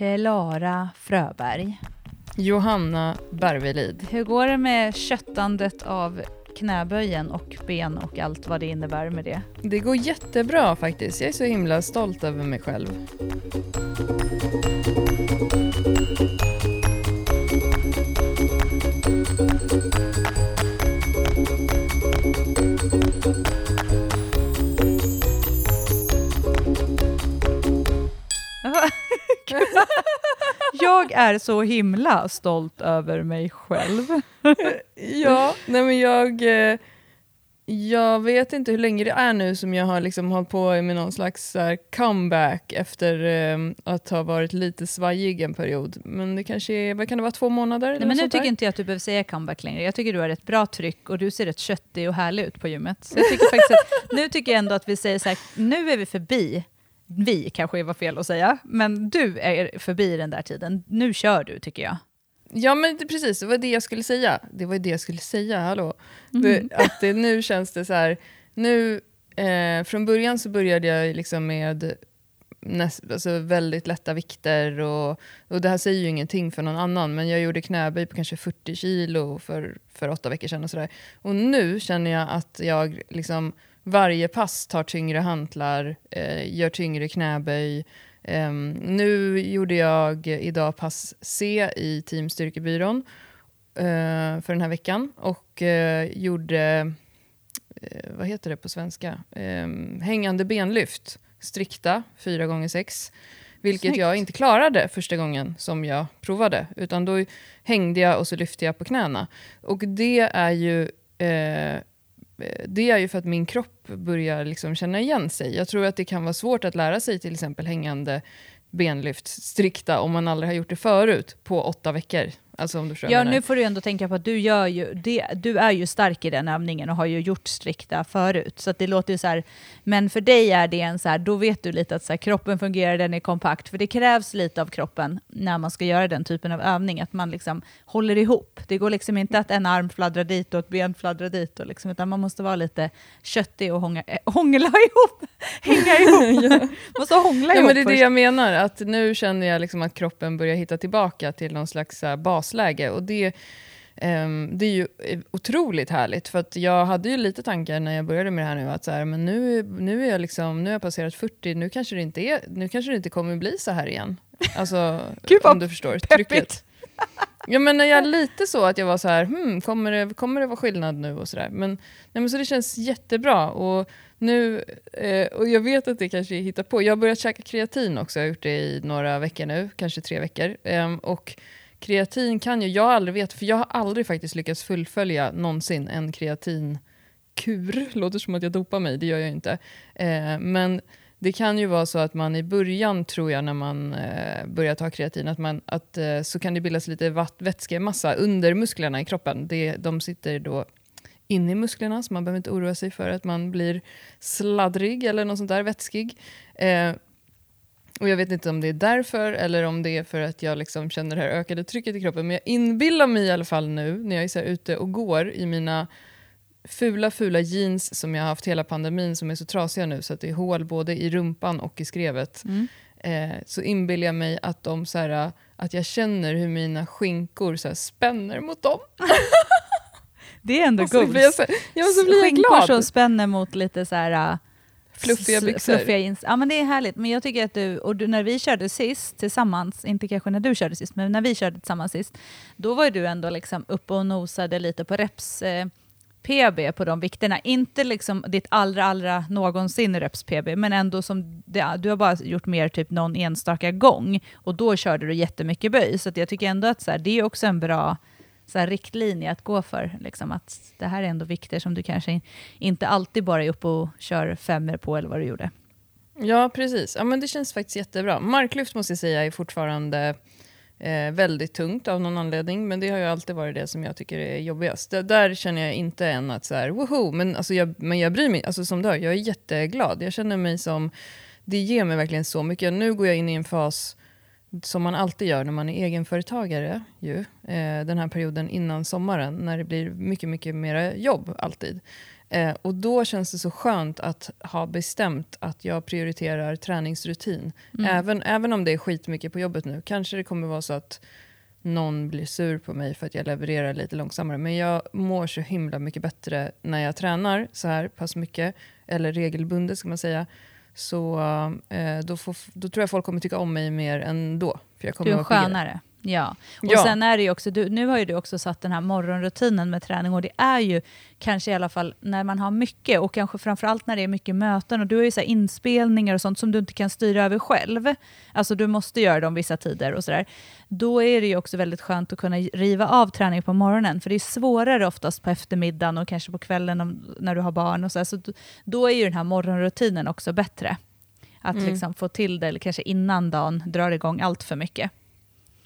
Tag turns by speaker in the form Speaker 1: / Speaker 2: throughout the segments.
Speaker 1: Klara Fröberg.
Speaker 2: Johanna Bervelid.
Speaker 1: Hur går det med köttandet av knäböjen och ben och allt vad det innebär med det?
Speaker 2: Det går jättebra faktiskt. Jag är så himla stolt över mig själv.
Speaker 1: Jag är så himla stolt över mig själv.
Speaker 2: ja, nej men jag, eh, jag vet inte hur länge det är nu som jag har liksom hållit på med någon slags comeback efter eh, att ha varit lite svajig en period. Men det kanske är, vad kan det vara, två månader?
Speaker 1: Nej, men nu tycker inte jag att du behöver säga comeback längre. Jag tycker du har ett bra tryck och du ser rätt köttig och härlig ut på gymmet. Så jag tycker faktiskt att, nu tycker jag ändå att vi säger så här, nu är vi förbi vi kanske var fel att säga, men du är förbi den där tiden. Nu kör du tycker jag.
Speaker 2: Ja men det, precis, det var det jag skulle säga. Det var det jag skulle säga, hallå. Mm. Att det, nu känns det så här, nu, eh, från början så började jag liksom med näst, alltså väldigt lätta vikter och, och det här säger ju ingenting för någon annan men jag gjorde knäböj på kanske 40 kilo för, för åtta veckor sedan och sådär. Och nu känner jag att jag liksom varje pass tar tyngre hantlar, eh, gör tyngre knäböj. Eh, nu gjorde jag idag pass C i Team Styrkebyrån eh, för den här veckan och eh, gjorde, eh, vad heter det på svenska, ehm, hängande benlyft, strikta 4 gånger 6 vilket Snyggt. jag inte klarade första gången som jag provade. Utan då hängde jag och så lyfte jag på knäna. Och det är ju eh, Eh, det är ju för att min kropp börjar liksom känna igen sig. Jag tror att det kan vara svårt att lära sig till exempel hängande benlyft strikta om man aldrig har gjort det förut på åtta veckor. Alltså om du
Speaker 1: ja, nu får du ändå tänka på att du, gör ju, det, du är ju stark i den övningen och har ju gjort strikta förut. Så det låter ju så här, men för dig är det en så här, då vet du lite att så här, kroppen fungerar, den är kompakt. För det krävs lite av kroppen när man ska göra den typen av övning, att man liksom håller ihop. Det går liksom inte att en arm fladdrar dit och ett ben fladdrar dit, och liksom, utan man måste vara lite köttig och hångla, äh, hångla ihop. Hänga ihop. ja. måste hångla
Speaker 2: ja,
Speaker 1: ihop
Speaker 2: men Det är
Speaker 1: först.
Speaker 2: det jag menar, att nu känner jag liksom att kroppen börjar hitta tillbaka till någon slags bas basläge. Och det, um, det är ju otroligt härligt, för att jag hade ju lite tankar när jag började med det här nu, att så här, men nu, nu, är jag liksom, nu har jag passerat 40, nu kanske, det inte är, nu kanske det inte kommer bli så här igen. Alltså,
Speaker 1: Gud,
Speaker 2: om du förstår, trycket. Ja men jag är lite så att jag var så här, hmm, kommer, det, kommer det vara skillnad nu och sådär. Men, nej, men så det känns jättebra. Och nu, eh, och jag vet att det kanske är hitta på. Jag har börjat käka kreatin också, jag har gjort det i några veckor nu, kanske tre veckor. Eh, och kreatin kan ju, jag har aldrig vet, för jag har aldrig faktiskt lyckats fullfölja någonsin en kreatinkur. Låter som att jag dopar mig, det gör jag inte. Eh, men det kan ju vara så att man i början, tror jag, när man eh, börjar ta kreatin, att, man, att eh, så kan det bildas lite vätskemassa under musklerna i kroppen. Det, de sitter då inne i musklerna, så man behöver inte oroa sig för att man blir sladdrig eller något sånt där, vätskig. Eh, och jag vet inte om det är därför eller om det är för att jag liksom känner det här ökade trycket i kroppen. Men jag inbillar mig i alla fall nu när jag är så ute och går i mina fula, fula jeans som jag har haft hela pandemin som är så trasiga nu så att det är hål både i rumpan och i skrevet. Mm. Eh, så inbillar jag mig att, de, så här, att jag känner hur mina skinkor så här, spänner mot dem.
Speaker 1: det är ändå gott. Skinkor som spänner mot lite så här
Speaker 2: Fluffiga byxor.
Speaker 1: Fluffiga jeans. Ja men det är härligt. Men jag tycker att du, och du, när vi körde sist tillsammans, inte kanske när du körde sist, men när vi körde tillsammans sist, då var du ändå liksom uppe och nosade lite på reps eh, PB på de vikterna. Inte liksom ditt allra, allra någonsin reps PB, men ändå som det, du har bara gjort mer typ någon enstaka gång och då körde du jättemycket böj. Så jag tycker ändå att så här, det är också en bra så här, riktlinje att gå för. Liksom, att det här är ändå vikter som du kanske inte alltid bara är uppe och kör femmer på, eller vad du gjorde.
Speaker 2: Ja, precis. Ja, men det känns faktiskt jättebra. Marklyft måste jag säga är fortfarande eh, väldigt tungt av någon anledning, men det har ju alltid varit det som jag tycker är jobbigast. Det, där känner jag inte än att så här, woho, men, alltså jag, men jag bryr mig, alltså som du hör, jag är jätteglad. Jag känner mig som, det ger mig verkligen så mycket. Nu går jag in i en fas som man alltid gör när man är egenföretagare, ju, eh, den här perioden innan sommaren, när det blir mycket, mycket mer jobb alltid. Eh, och då känns det så skönt att ha bestämt att jag prioriterar träningsrutin.
Speaker 1: Mm.
Speaker 2: Även, även om det är skitmycket på jobbet nu. Kanske det kommer vara så att någon blir sur på mig för att jag levererar lite långsammare. Men jag mår så himla mycket bättre när jag tränar så här pass mycket, eller regelbundet ska man säga. Så eh, då, får, då tror jag folk kommer tycka om mig mer än då. För jag kommer
Speaker 1: Du är skönare. Ja. Och
Speaker 2: Ja.
Speaker 1: sen är det ju också, du, nu har ju du också satt den här morgonrutinen med träning och det är ju kanske i alla fall när man har mycket och kanske framförallt när det är mycket möten och du har ju så inspelningar och sånt som du inte kan styra över själv. Alltså du måste göra dem vissa tider och sådär. Då är det ju också väldigt skönt att kunna riva av träning på morgonen för det är svårare oftast på eftermiddagen och kanske på kvällen om, när du har barn och så, här. så då är ju den här morgonrutinen också bättre. Att
Speaker 2: Mm.
Speaker 1: liksom få till det, eller kanske innan dagen drar igång allt för mycket.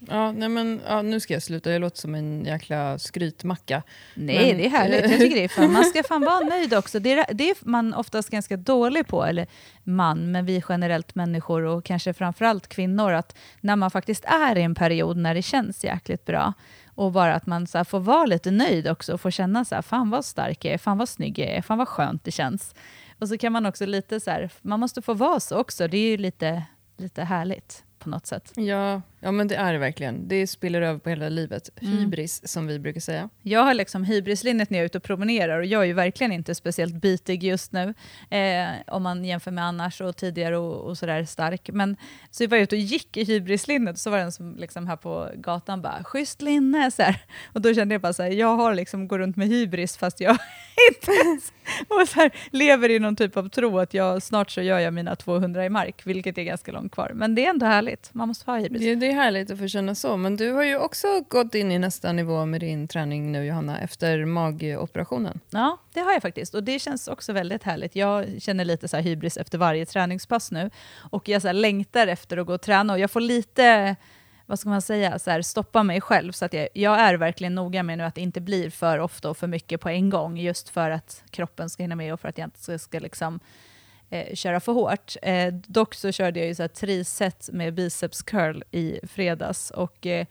Speaker 2: Ja, nej men, ja, nu ska jag sluta, jag låter som en jäkla skrytmacka.
Speaker 1: Nej,
Speaker 2: Men-
Speaker 1: det är härligt. Jag tycker det är fan, man ska fan vara nöjd också. Det är, det är man oftast ganska dålig på, eller man, men vi generellt människor och kanske framförallt kvinnor, att när man faktiskt är i en period när det känns jäkligt bra, och bara att man så får vara lite nöjd också och få känna så här, fan vad stark jag är, fan vad snygg jag är, fan vad skönt det känns. Och så kan man också lite så här, man måste få vara så också, det är ju lite, lite härligt på något sätt.
Speaker 2: Ja, ja, men det är det verkligen. Det spiller över på hela livet.
Speaker 1: Mm.
Speaker 2: Hybris, som vi brukar säga.
Speaker 1: Jag har liksom hybrislinnet när jag är ute och promenerar och jag är ju verkligen inte speciellt bitig just nu. Eh, om man jämför med annars och tidigare och, och sådär stark. Men så var jag ute och gick i hybrislinnet och så var det en som liksom här på gatan bara “schysst linne” så här. Och då kände jag bara så här, jag har liksom går runt med hybris fast jag inte ens och så här, lever i någon typ av tro att jag snart så gör jag mina 200 i mark, vilket är ganska långt kvar. Men det är ändå härligt, man måste ha hybris.
Speaker 2: Det, det härligt att få känna så. Men du har ju också gått in i nästa nivå med din träning nu Johanna, efter magoperationen.
Speaker 1: Ja, det har jag faktiskt. Och det känns också väldigt härligt. Jag känner lite så här hybris efter varje träningspass nu. Och jag så här längtar efter att gå och träna. Och jag får lite, vad ska man säga, så här, stoppa mig själv. Så att jag, jag är verkligen noga med nu att det inte blir för ofta och för mycket på en gång. Just för att kroppen ska hinna med och för att jag inte ska, ska liksom, eh, köra för hårt. Eh, dock så körde jag ju så här triset med biceps curl i fredags. Och eh,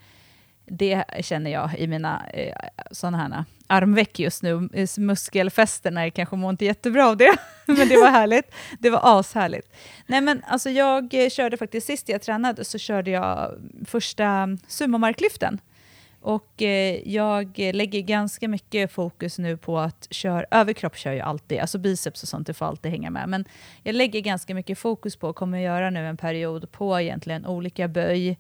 Speaker 1: det känner jag i mina eh, sådana här armveck just nu. Muskelfästena kanske mår inte jättebra av det, men det var härligt. Det var ashärligt. Nej men alltså jag eh, körde faktiskt, sist jag tränade så körde jag första sumomarklyften. Och eh, jag lägger ganska mycket fokus nu på att köra, överkropp kör jag alltid, alltså biceps och sånt, det får alltid hänga med. Men jag lägger ganska mycket fokus på, och kommer göra nu en period på egentligen olika böj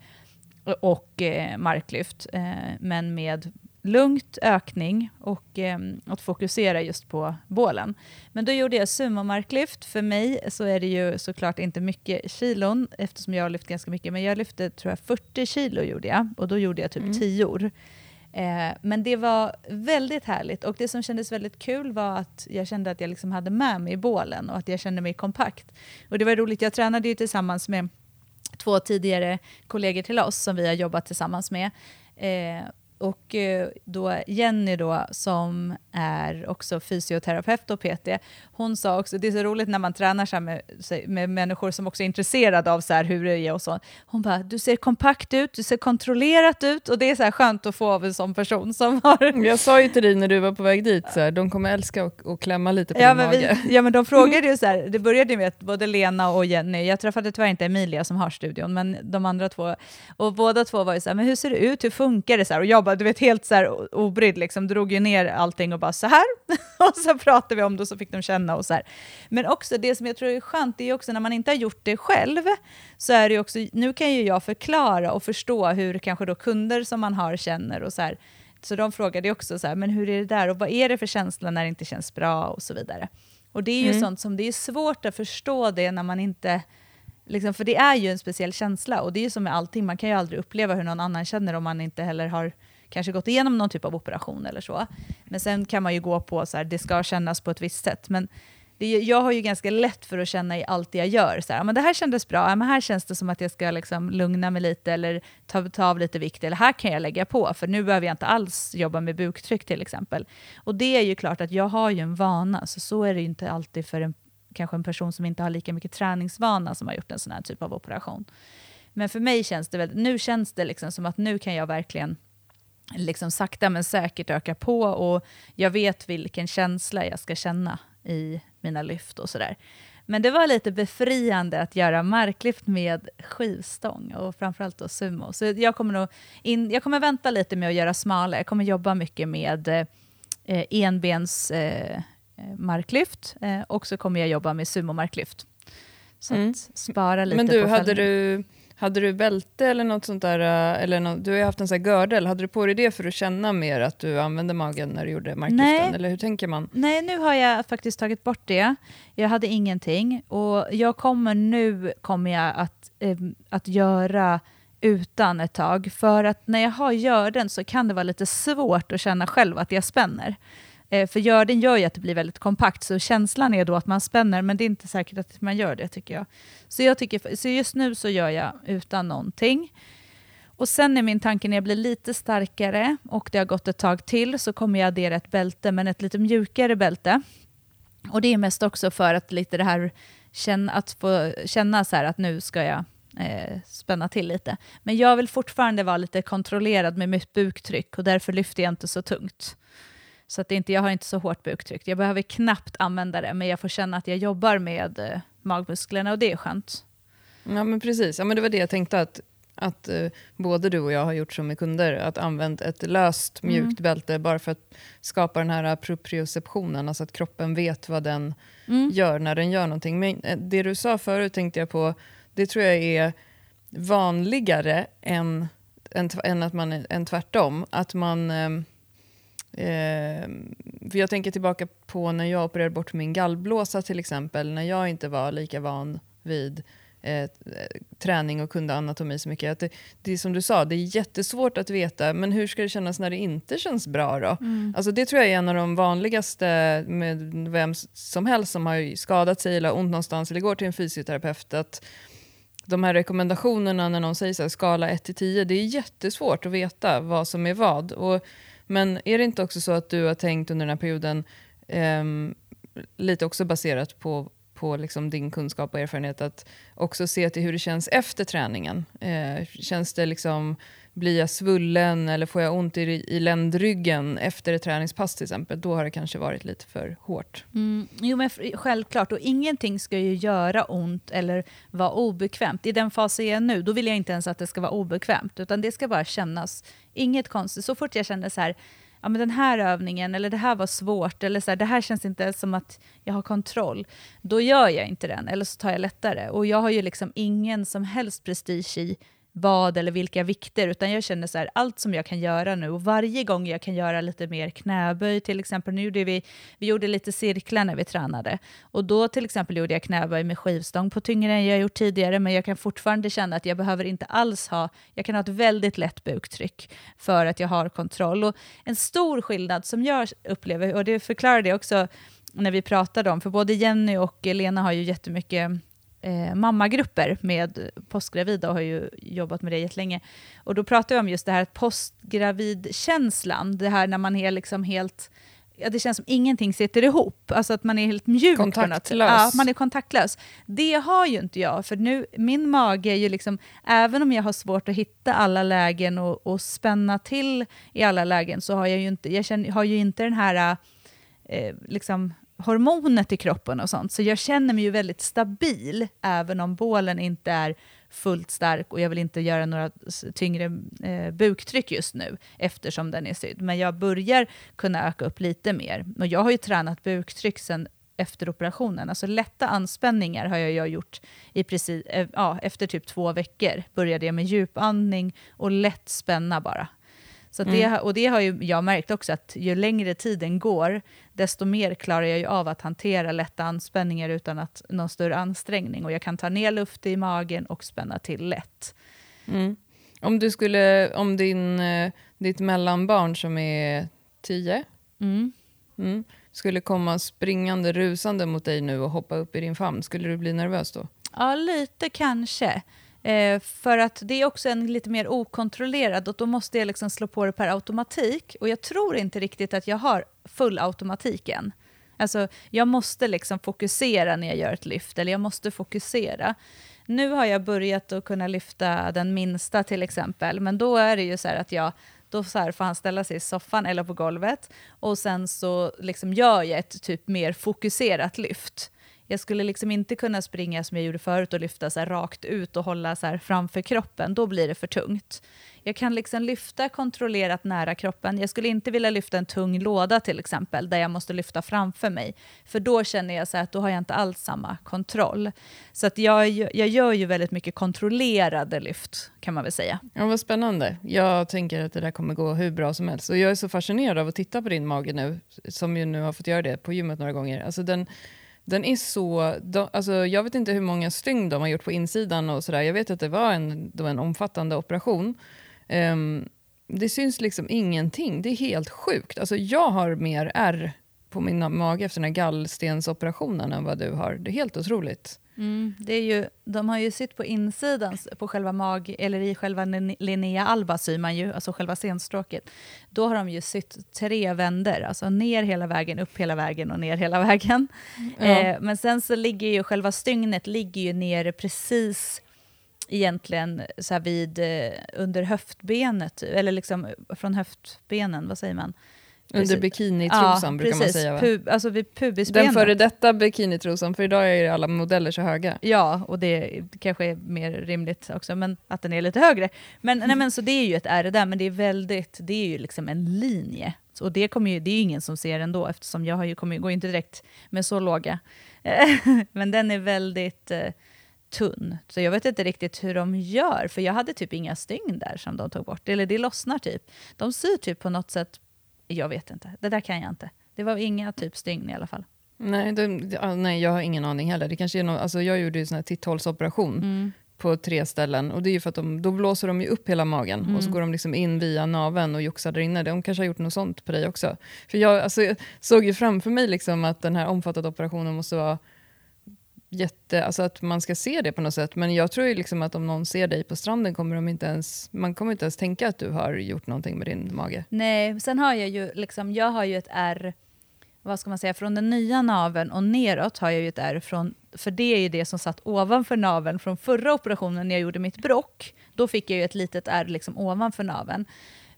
Speaker 1: och eh, marklyft, eh, men med lugnt ökning och eh, att fokusera just på bålen. Men då gjorde jag sumomarklyft. För mig så är det ju såklart inte mycket kilon eftersom jag har lyft ganska mycket, men jag lyfte tror jag 40 kilo gjorde jag och då gjorde jag typ
Speaker 2: Mm.
Speaker 1: 10 Eh, men det var väldigt härligt och det som kändes väldigt kul var att jag kände att jag liksom hade med mig bålen och att jag kände mig kompakt. Och det var roligt, jag tränade ju tillsammans med två tidigare kollegor till oss som vi har jobbat tillsammans med. Eh, och eh, då Jenny då, som är också fysioterapeut och PT, hon sa också, det är så roligt när man tränar så med, med människor som också är intresserade av så här hur det är och så. Hon bara, du ser kompakt ut, du ser kontrollerat ut och det är så här skönt att få av en sån person som har
Speaker 2: Jag sa ju till dig när du var på väg dit, så här, de kommer älska att klämma lite på
Speaker 1: Ja
Speaker 2: din
Speaker 1: men,
Speaker 2: mage.
Speaker 1: vi, ja men de frågade ju så här, det började med att både Lena och Jenny, jag träffade tyvärr inte Emilia som har studion, men de andra två, och båda två var ju så här, men hur ser det ut, hur funkar det? Så här, och jag bara, du vet helt så här obrydd, liksom, drog ju ner allting och bara så här, och så pratade vi om det och så fick de känna och så här. Men också det som jag tror är skönt, det är också när man inte har gjort det själv, så är det ju också, nu kan ju jag förklara och förstå hur kanske då kunder som man har känner och så här, så de frågade ju också så här, men hur är det där och vad är det för känsla när det inte känns bra och så vidare. Och det är ju
Speaker 2: Mm.
Speaker 1: sånt som det är svårt att förstå det när man inte, liksom, för det är ju en speciell känsla och det är ju som med allting, man kan ju aldrig uppleva hur någon annan känner om man inte heller har kanske gått igenom någon typ av operation eller så. Men sen kan man ju gå på så här, det ska kännas på ett visst sätt. Men det jag har ju ganska lätt för att känna i allt jag gör. Så här, men det här kändes bra, ja, men här känns det som att jag ska liksom lugna mig lite eller ta, ta av lite vikt, eller här kan jag lägga på, för nu behöver jag inte alls jobba med buktryck till exempel. Och det är ju klart att jag har ju en vana, så så är det ju inte alltid för en, kanske en person som inte har lika mycket träningsvana som har gjort en sån här typ av operation. Men för mig känns det väl, nu känns det liksom som att nu kan jag verkligen liksom sakta men säkert öka på och jag vet vilken känsla jag ska känna i mina lyft och sådär. Men det var lite befriande att göra marklyft med skivstång och framförallt då sumo. Så jag kommer, nog in, jag kommer vänta lite med att göra smala. Jag kommer jobba mycket med eh, enbens eh, marklyft eh, och så kommer jag jobba med sumo-marklyft. Så mm. spara lite
Speaker 2: Men du,
Speaker 1: på
Speaker 2: hade du hade du bälte eller något sånt där, eh, eller något, du har ju haft en sån här gördel, hade du på dig det för att känna mer att du använde magen när du gjorde marklyften, eller hur tänker man?
Speaker 1: Nej, nu har jag faktiskt tagit bort det. Jag hade ingenting och jag kommer nu kommer jag att, eh, att göra utan ett tag, för att när jag har görden så kan det vara lite svårt att känna själv att jag spänner. Eh, för görden gör ju att det blir väldigt kompakt, så känslan är då att man spänner, men det är inte säkert att man gör det tycker jag. Så, jag tycker, så just nu så gör jag utan någonting. Och sen är min tanke när jag blir lite starkare och det har gått ett tag till så kommer jag addera ett bälte, men ett lite mjukare bälte. Och det är mest också för att lite det här att få känna så att nu ska jag eh, spänna till lite. Men jag vill fortfarande vara lite kontrollerad med mitt buktryck och därför lyfter jag inte så tungt. Så att det inte, jag har inte så hårt buktryck. Jag behöver knappt använda det, men jag får känna att jag jobbar med eh, magmusklerna och det är skönt.
Speaker 2: Ja men precis, ja, men det var det jag tänkte att, att eh, både du och jag har gjort som med kunder, att använda ett löst mm. mjukt mm. bälte bara för att skapa den här proprioceptionen, alltså att kroppen vet vad den mm. gör när den gör någonting. Men eh, det du sa förut tänkte jag på, det tror jag är vanligare än, än, än att man än tvärtom. Att man eh, för jag tänker tillbaka på när jag opererade bort min gallblåsa till exempel, när jag inte var lika van vid eh, träning och kunde anatomi så mycket. Att det, det är som du sa, det är jättesvårt att veta, men hur ska det kännas när det inte känns bra då? Mm. Alltså det tror jag är en av de vanligaste med vem som helst som har skadat sig eller ont någonstans eller går till en fysioterapeut. Att de här rekommendationerna när någon säger så här, skala 1 10, det är jättesvårt att veta vad som är vad. Och men är det inte också så att du har tänkt under den här perioden, eh, lite också baserat på, på liksom din kunskap och erfarenhet, att också se till hur det känns efter träningen? Eh, känns det liksom, blir jag svullen eller får jag ont i, i ländryggen efter ett träningspass till exempel? Då har det kanske varit lite för hårt.
Speaker 1: Mm, jo men självklart, och ingenting ska ju göra ont eller vara obekvämt. I den fasen jag är nu, då vill jag inte ens att det ska vara obekvämt, utan det ska bara kännas Inget konstigt. Så fort jag känner så här, ja, men den här övningen, eller det här var svårt, eller så här, det här känns inte som att jag har kontroll, då gör jag inte den, eller så tar jag lättare. Och jag har ju liksom ingen som helst prestige i vad eller vilka vikter, utan jag känner så här, allt som jag kan göra nu, och varje gång jag kan göra lite mer knäböj, till exempel, nu gjorde vi, vi gjorde lite cirklar när vi tränade, och då till exempel gjorde jag knäböj med skivstång på tyngre än jag gjort tidigare, men jag kan fortfarande känna att jag behöver inte alls ha, jag kan ha ett väldigt lätt buktryck för att jag har kontroll. Och en stor skillnad som jag upplever, och det förklarade jag också när vi pratade om, för både Jenny och Lena har ju jättemycket eh, mammagrupper med postgravida och har ju jobbat med det jättelänge. Och då pratar vi om just det här postgravidkänslan, det här när man är liksom helt Ja, det känns som ingenting sitter ihop, alltså att man är helt mjuk.
Speaker 2: Kontaktlös.
Speaker 1: Ja, man är kontaktlös. Det har ju inte jag, för nu, min mage är ju liksom, även om jag har svårt att hitta alla lägen och, och spänna till i alla lägen, så har jag ju inte, jag känner, har ju inte den här eh, liksom, hormonet i kroppen och sånt. Så jag känner mig ju väldigt stabil, även om bålen inte är fullt stark och jag vill inte göra några tyngre eh, buktryck just nu, eftersom den är sydd. Men jag börjar kunna öka upp lite mer. Och jag har ju tränat buktryck sen efter operationen. Alltså lätta anspänningar har jag gjort i precis, eh, ja, efter typ två veckor. Började jag med djupandning och lätt spänna bara. Så det, mm. och det har ju jag märkt också, att ju längre tiden går, desto mer klarar jag ju av att hantera lätta anspänningar utan att någon större ansträngning. Och jag kan ta ner luft i magen och spänna till lätt.
Speaker 2: Mm. Om du skulle, om din, eh, ditt mellanbarn som är tio, mm. Mm, skulle komma springande rusande mot dig nu och hoppa upp i din famn, skulle du bli nervös då?
Speaker 1: Ja, lite kanske. Eh, för att det är också en lite mer okontrollerad och då måste jag liksom slå på det per automatik. Och jag tror inte riktigt att jag har full automatik än. Alltså, jag måste liksom fokusera när jag gör ett lyft, eller jag måste fokusera. Nu har jag börjat att kunna lyfta den minsta till exempel, men då är det ju så här att jag då så här får han ställa sig i soffan eller på golvet och sen så liksom gör jag ett typ mer fokuserat lyft. Jag skulle liksom inte kunna springa som jag gjorde förut och lyfta så rakt ut och hålla så framför kroppen, då blir det för tungt. Jag kan liksom lyfta kontrollerat nära kroppen. Jag skulle inte vilja lyfta en tung låda till exempel, där jag måste lyfta framför mig. För då känner jag så att då har jag inte alls samma kontroll. Så att jag, jag gör ju väldigt mycket kontrollerade lyft, kan man väl säga.
Speaker 2: Ja, vad spännande. Jag tänker att det där kommer gå hur bra som helst. Och jag är så fascinerad av att titta på din mage nu, som ju nu har fått göra det på gymmet några gånger. Alltså den, den är så... De, alltså jag vet inte hur många stygn de har gjort på insidan och sådär. Jag vet att det var en, det var en omfattande operation. Um, det syns liksom ingenting. Det är helt sjukt. Alltså jag har mer ärr på min mage efter den här gallstensoperationen än vad du har. Det är helt otroligt.
Speaker 1: Mm, det är ju, de har ju sytt på insidan, på själva mag, eller i själva Linnea Alba syr man ju, alltså själva scenstråket. Då har de ju sytt tre vänder, alltså ner hela vägen, upp hela vägen och ner hela vägen. Ja. Eh, men sen så ligger ju själva stygnet ligger ju nere precis egentligen så vid, eh, under höftbenet, eller liksom från höftbenen, vad säger man?
Speaker 2: Under bikinitrosan ja, brukar precis. man säga va?
Speaker 1: Pub, alltså vid pubisbenet.
Speaker 2: Den före detta bikinitrosan, för idag är alla modeller så höga.
Speaker 1: Ja, och det kanske är mer rimligt också, men att den är lite högre. Men, nej, men så det är ju ett R där, men det är väldigt, det är ju liksom en linje. Och det, kommer ju, det är ju ingen som ser ändå, eftersom jag har ju, kommer, går inte direkt med så låga. men den är väldigt eh, tunn. Så jag vet inte riktigt hur de gör, för jag hade typ inga stygn där som de tog bort. Eller det lossnar typ. De syr typ på något sätt, jag vet inte. Det där kan jag inte. Det var inga typ stygn i alla fall.
Speaker 2: Nej, det, nej, jag har ingen aning heller. Det kanske är någon, alltså jag gjorde ju sån här titthålsoperation mm. på tre ställen. Och det är ju för att de, då blåser de ju upp hela magen mm. och så mm. går de liksom in via naven och joxar där inne. De kanske har gjort något sånt på dig också. För jag, alltså, jag såg ju framför mig liksom att den här omfattande operationen måste vara jätte, alltså att man ska se det på något sätt. Men jag tror ju liksom att om någon ser dig på stranden kommer de inte ens, man kommer inte ens tänka att du har gjort någonting med din mage.
Speaker 1: Nej, sen har jag ju liksom, jag har ju ett R, vad ska man säga, från den nya naveln och neråt har jag ju ett R från, för det är ju det som satt ovanför naveln från förra operationen när jag gjorde mitt brock. Då fick jag ju ett litet R liksom ovanför naveln.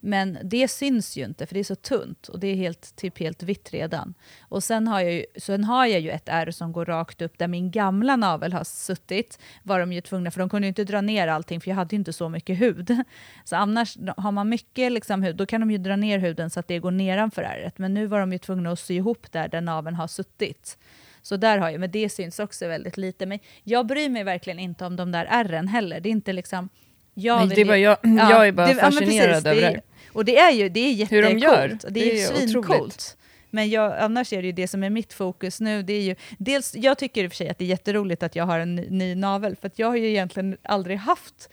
Speaker 1: Men det syns ju inte, för det är så tunt och det är helt, typ helt vitt redan. Och sen har, jag ju, sen har jag ju ett ärr som går rakt upp där min gamla navel har suttit. Var de ju tvungna, för de kunde ju inte dra ner allting, för jag hade ju inte så mycket hud. Så annars, har man mycket liksom hud, då kan de ju dra ner huden så att det går nedanför ärret. Men nu var de ju tvungna att sy ihop där, där naveln har suttit. Så där har jag, men det syns också väldigt lite. Men jag bryr mig verkligen inte om de där ärren heller. Det är inte liksom...
Speaker 2: Jag, Nej, det är bara jag, ja, jag är bara det, fascinerad ja, precis, över det. Är,
Speaker 1: och det är ju det är jättecoolt. Hur de gör. Det, det är, är svincoolt. Men jag, annars är det ju det som är mitt fokus nu. Det är ju, dels, jag tycker i och för sig att det är jätteroligt att jag har en ny, ny navel, för jag har ju egentligen aldrig haft...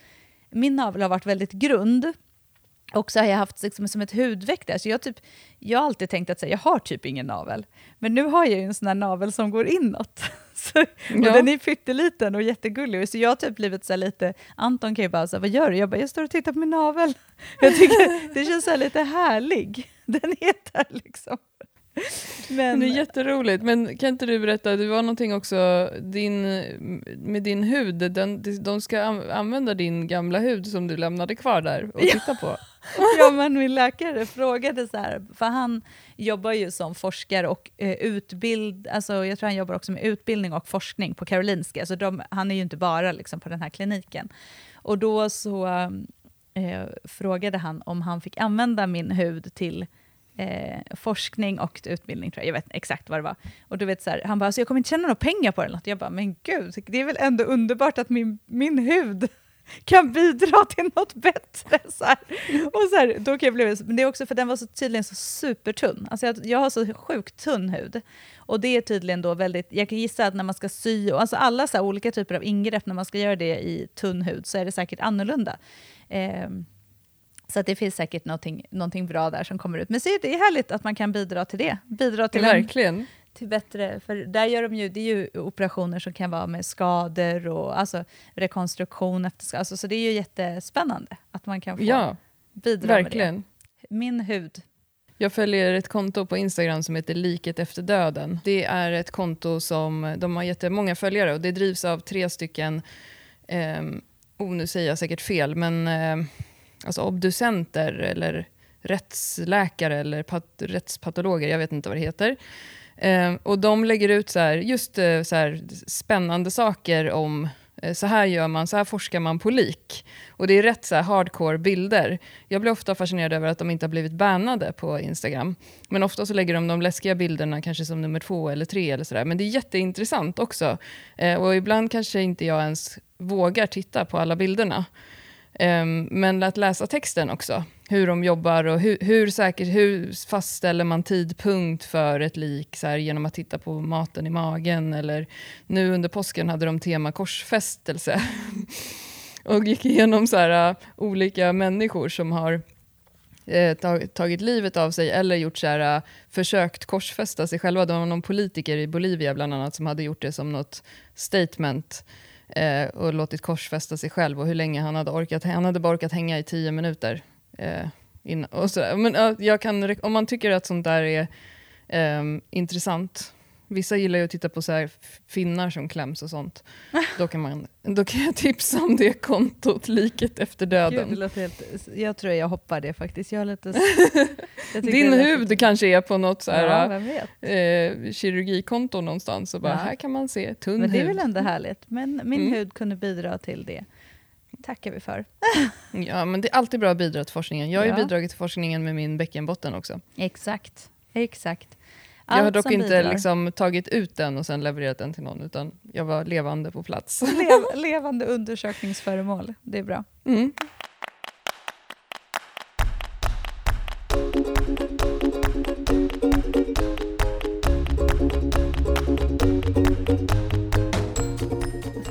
Speaker 1: Min navel har varit väldigt grund, och så har jag haft liksom, som ett hudveck där, så jag, typ, jag har alltid tänkt att så, jag har typ ingen navel. Men nu har jag ju en sån här navel som går inåt. Så, och ja. Den är pytteliten och jättegullig, så jag har typ blivit så lite, Anton kan ju bara säga vad gör du? Jag bara, jag står och tittar på min navel. Jag tycker det känns så lite härlig. Den är där liksom.
Speaker 2: Men... Det är jätteroligt, men kan inte du berätta, det var någonting också din, med din hud, den, de ska använda din gamla hud som du lämnade kvar där och titta på.
Speaker 1: ja, men min läkare frågade så här, för han jobbar ju som forskare och eh, utbild, alltså jag tror han jobbar också med utbildning och forskning på Karolinska, så de, han är ju inte bara liksom på den här kliniken. Och då så eh, frågade han om han fick använda min hud till eh, forskning och utbildning, tror jag. jag vet exakt vad det var. Och du vet, så här, han bara, alltså, jag kommer inte tjäna några pengar på det. Jag bara, men gud, det är väl ändå underbart att min, min hud kan bidra till något bättre. Så här. Och så här, då kan jag bli, men det är också för den var så tydligen så supertunn. Alltså jag, jag har så sjukt tunn hud. Och det är tydligen då väldigt, jag kan gissa att när man ska sy, och alltså alla så olika typer av ingrepp, när man ska göra det i tunn hud, så är det säkert annorlunda. Eh, så att det finns säkert någonting, någonting bra där som kommer ut. Men se, det är härligt att man kan bidra till det. Bidra till,
Speaker 2: Verkligen. En,
Speaker 1: till bättre, för där gör de ju, det är ju operationer som kan vara med skador och alltså rekonstruktion efter skador. Alltså, så det är ju jättespännande att man kan få ja, bidra verkligen. med det. Min hud.
Speaker 2: Jag följer ett konto på Instagram som heter Liket efter döden. Det är ett konto som de har jättemånga följare och det drivs av tre stycken eh, oh, nu säger jag säkert fel, men eh, alltså obducenter eller rättsläkare eller pat rättspatologer, jag vet inte vad det heter. Eh, och de lägger ut så här, just eh, så här, spännande saker om eh, så här gör man, så här forskar man på lik. Och det är rätt så hardcore bilder. Jag blir ofta fascinerad över att de inte har blivit bannade på Instagram. Men ofta så lägger de de läskiga bilderna kanske som nummer två eller tre eller sådär. Men det är jätteintressant också. Eh, och ibland kanske inte jag ens vågar titta på alla bilderna. Um, men att läsa texten också, hur de jobbar och hur, hur, säker, hur fastställer man tidpunkt för ett lik så här, genom att titta på maten i magen. Eller nu under påsken hade de tema korsfästelse och gick igenom så här, uh, olika människor som har eh, tagit livet av sig eller gjort så här, äh, försökt korsfästa sig själva. Det var någon politiker i Bolivia bland annat som hade gjort det som något statement eh, och låtit korsfästa sig själv och hur länge han hade orkat. Han hade bara orkat hänga i tio minuter. Eh, innan, och så, men, jag kan, om man tycker att sånt där är eh, intressant Vissa gillar ju att titta på så här finnar som kläms och sånt. Då kan, man, då kan jag tipsa om det kontot, Liket efter döden.
Speaker 1: Gud, helt, jag tror jag hoppar det faktiskt. Jag lite,
Speaker 2: jag Din hud lite... kanske är på något så här, ja, eh, kirurgikonto någonstans och bara, ja. här kan man se tunn
Speaker 1: Men det är väl ändå härligt. Men min mm. hud kunde bidra till det tackar vi för.
Speaker 2: ja, men det är alltid bra att bidra till forskningen. Jag har ja. ju bidragit till forskningen med min bäckenbotten också.
Speaker 1: Exakt, exakt
Speaker 2: jag har dock inte liksom, tagit ut den och sen levererat den till någon, utan jag var levande på plats.
Speaker 1: Lev, levande undersökningsföremål, det är bra. Mm.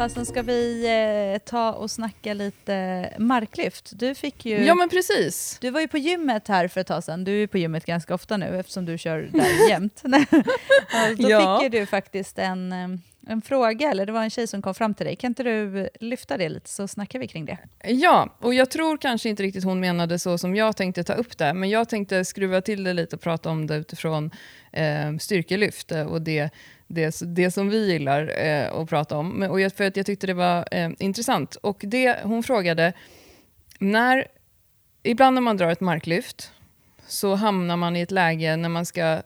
Speaker 1: Fasen ska vi eh, ta och snacka lite marklyft. Du fick ju...
Speaker 2: Ja men precis.
Speaker 1: Du var ju på gymmet här för ett tag sedan. Du är på gymmet ganska ofta nu eftersom du kör där jämt. Då ja. fick ju du faktiskt en, eh, en fråga, eller det var en tjej som kom fram till dig. Kan inte du lyfta det lite så snackar vi kring det?
Speaker 2: Ja, och jag tror kanske inte riktigt hon menade så som jag tänkte ta upp det, men jag tänkte skruva till det lite och prata om det utifrån eh, styrkelyft och det det, det som vi gillar eh, att prata om. Och jag, för att jag tyckte det var eh, intressant. Och det, hon frågade, när, ibland när man drar ett marklyft så hamnar man i ett läge när man, ska,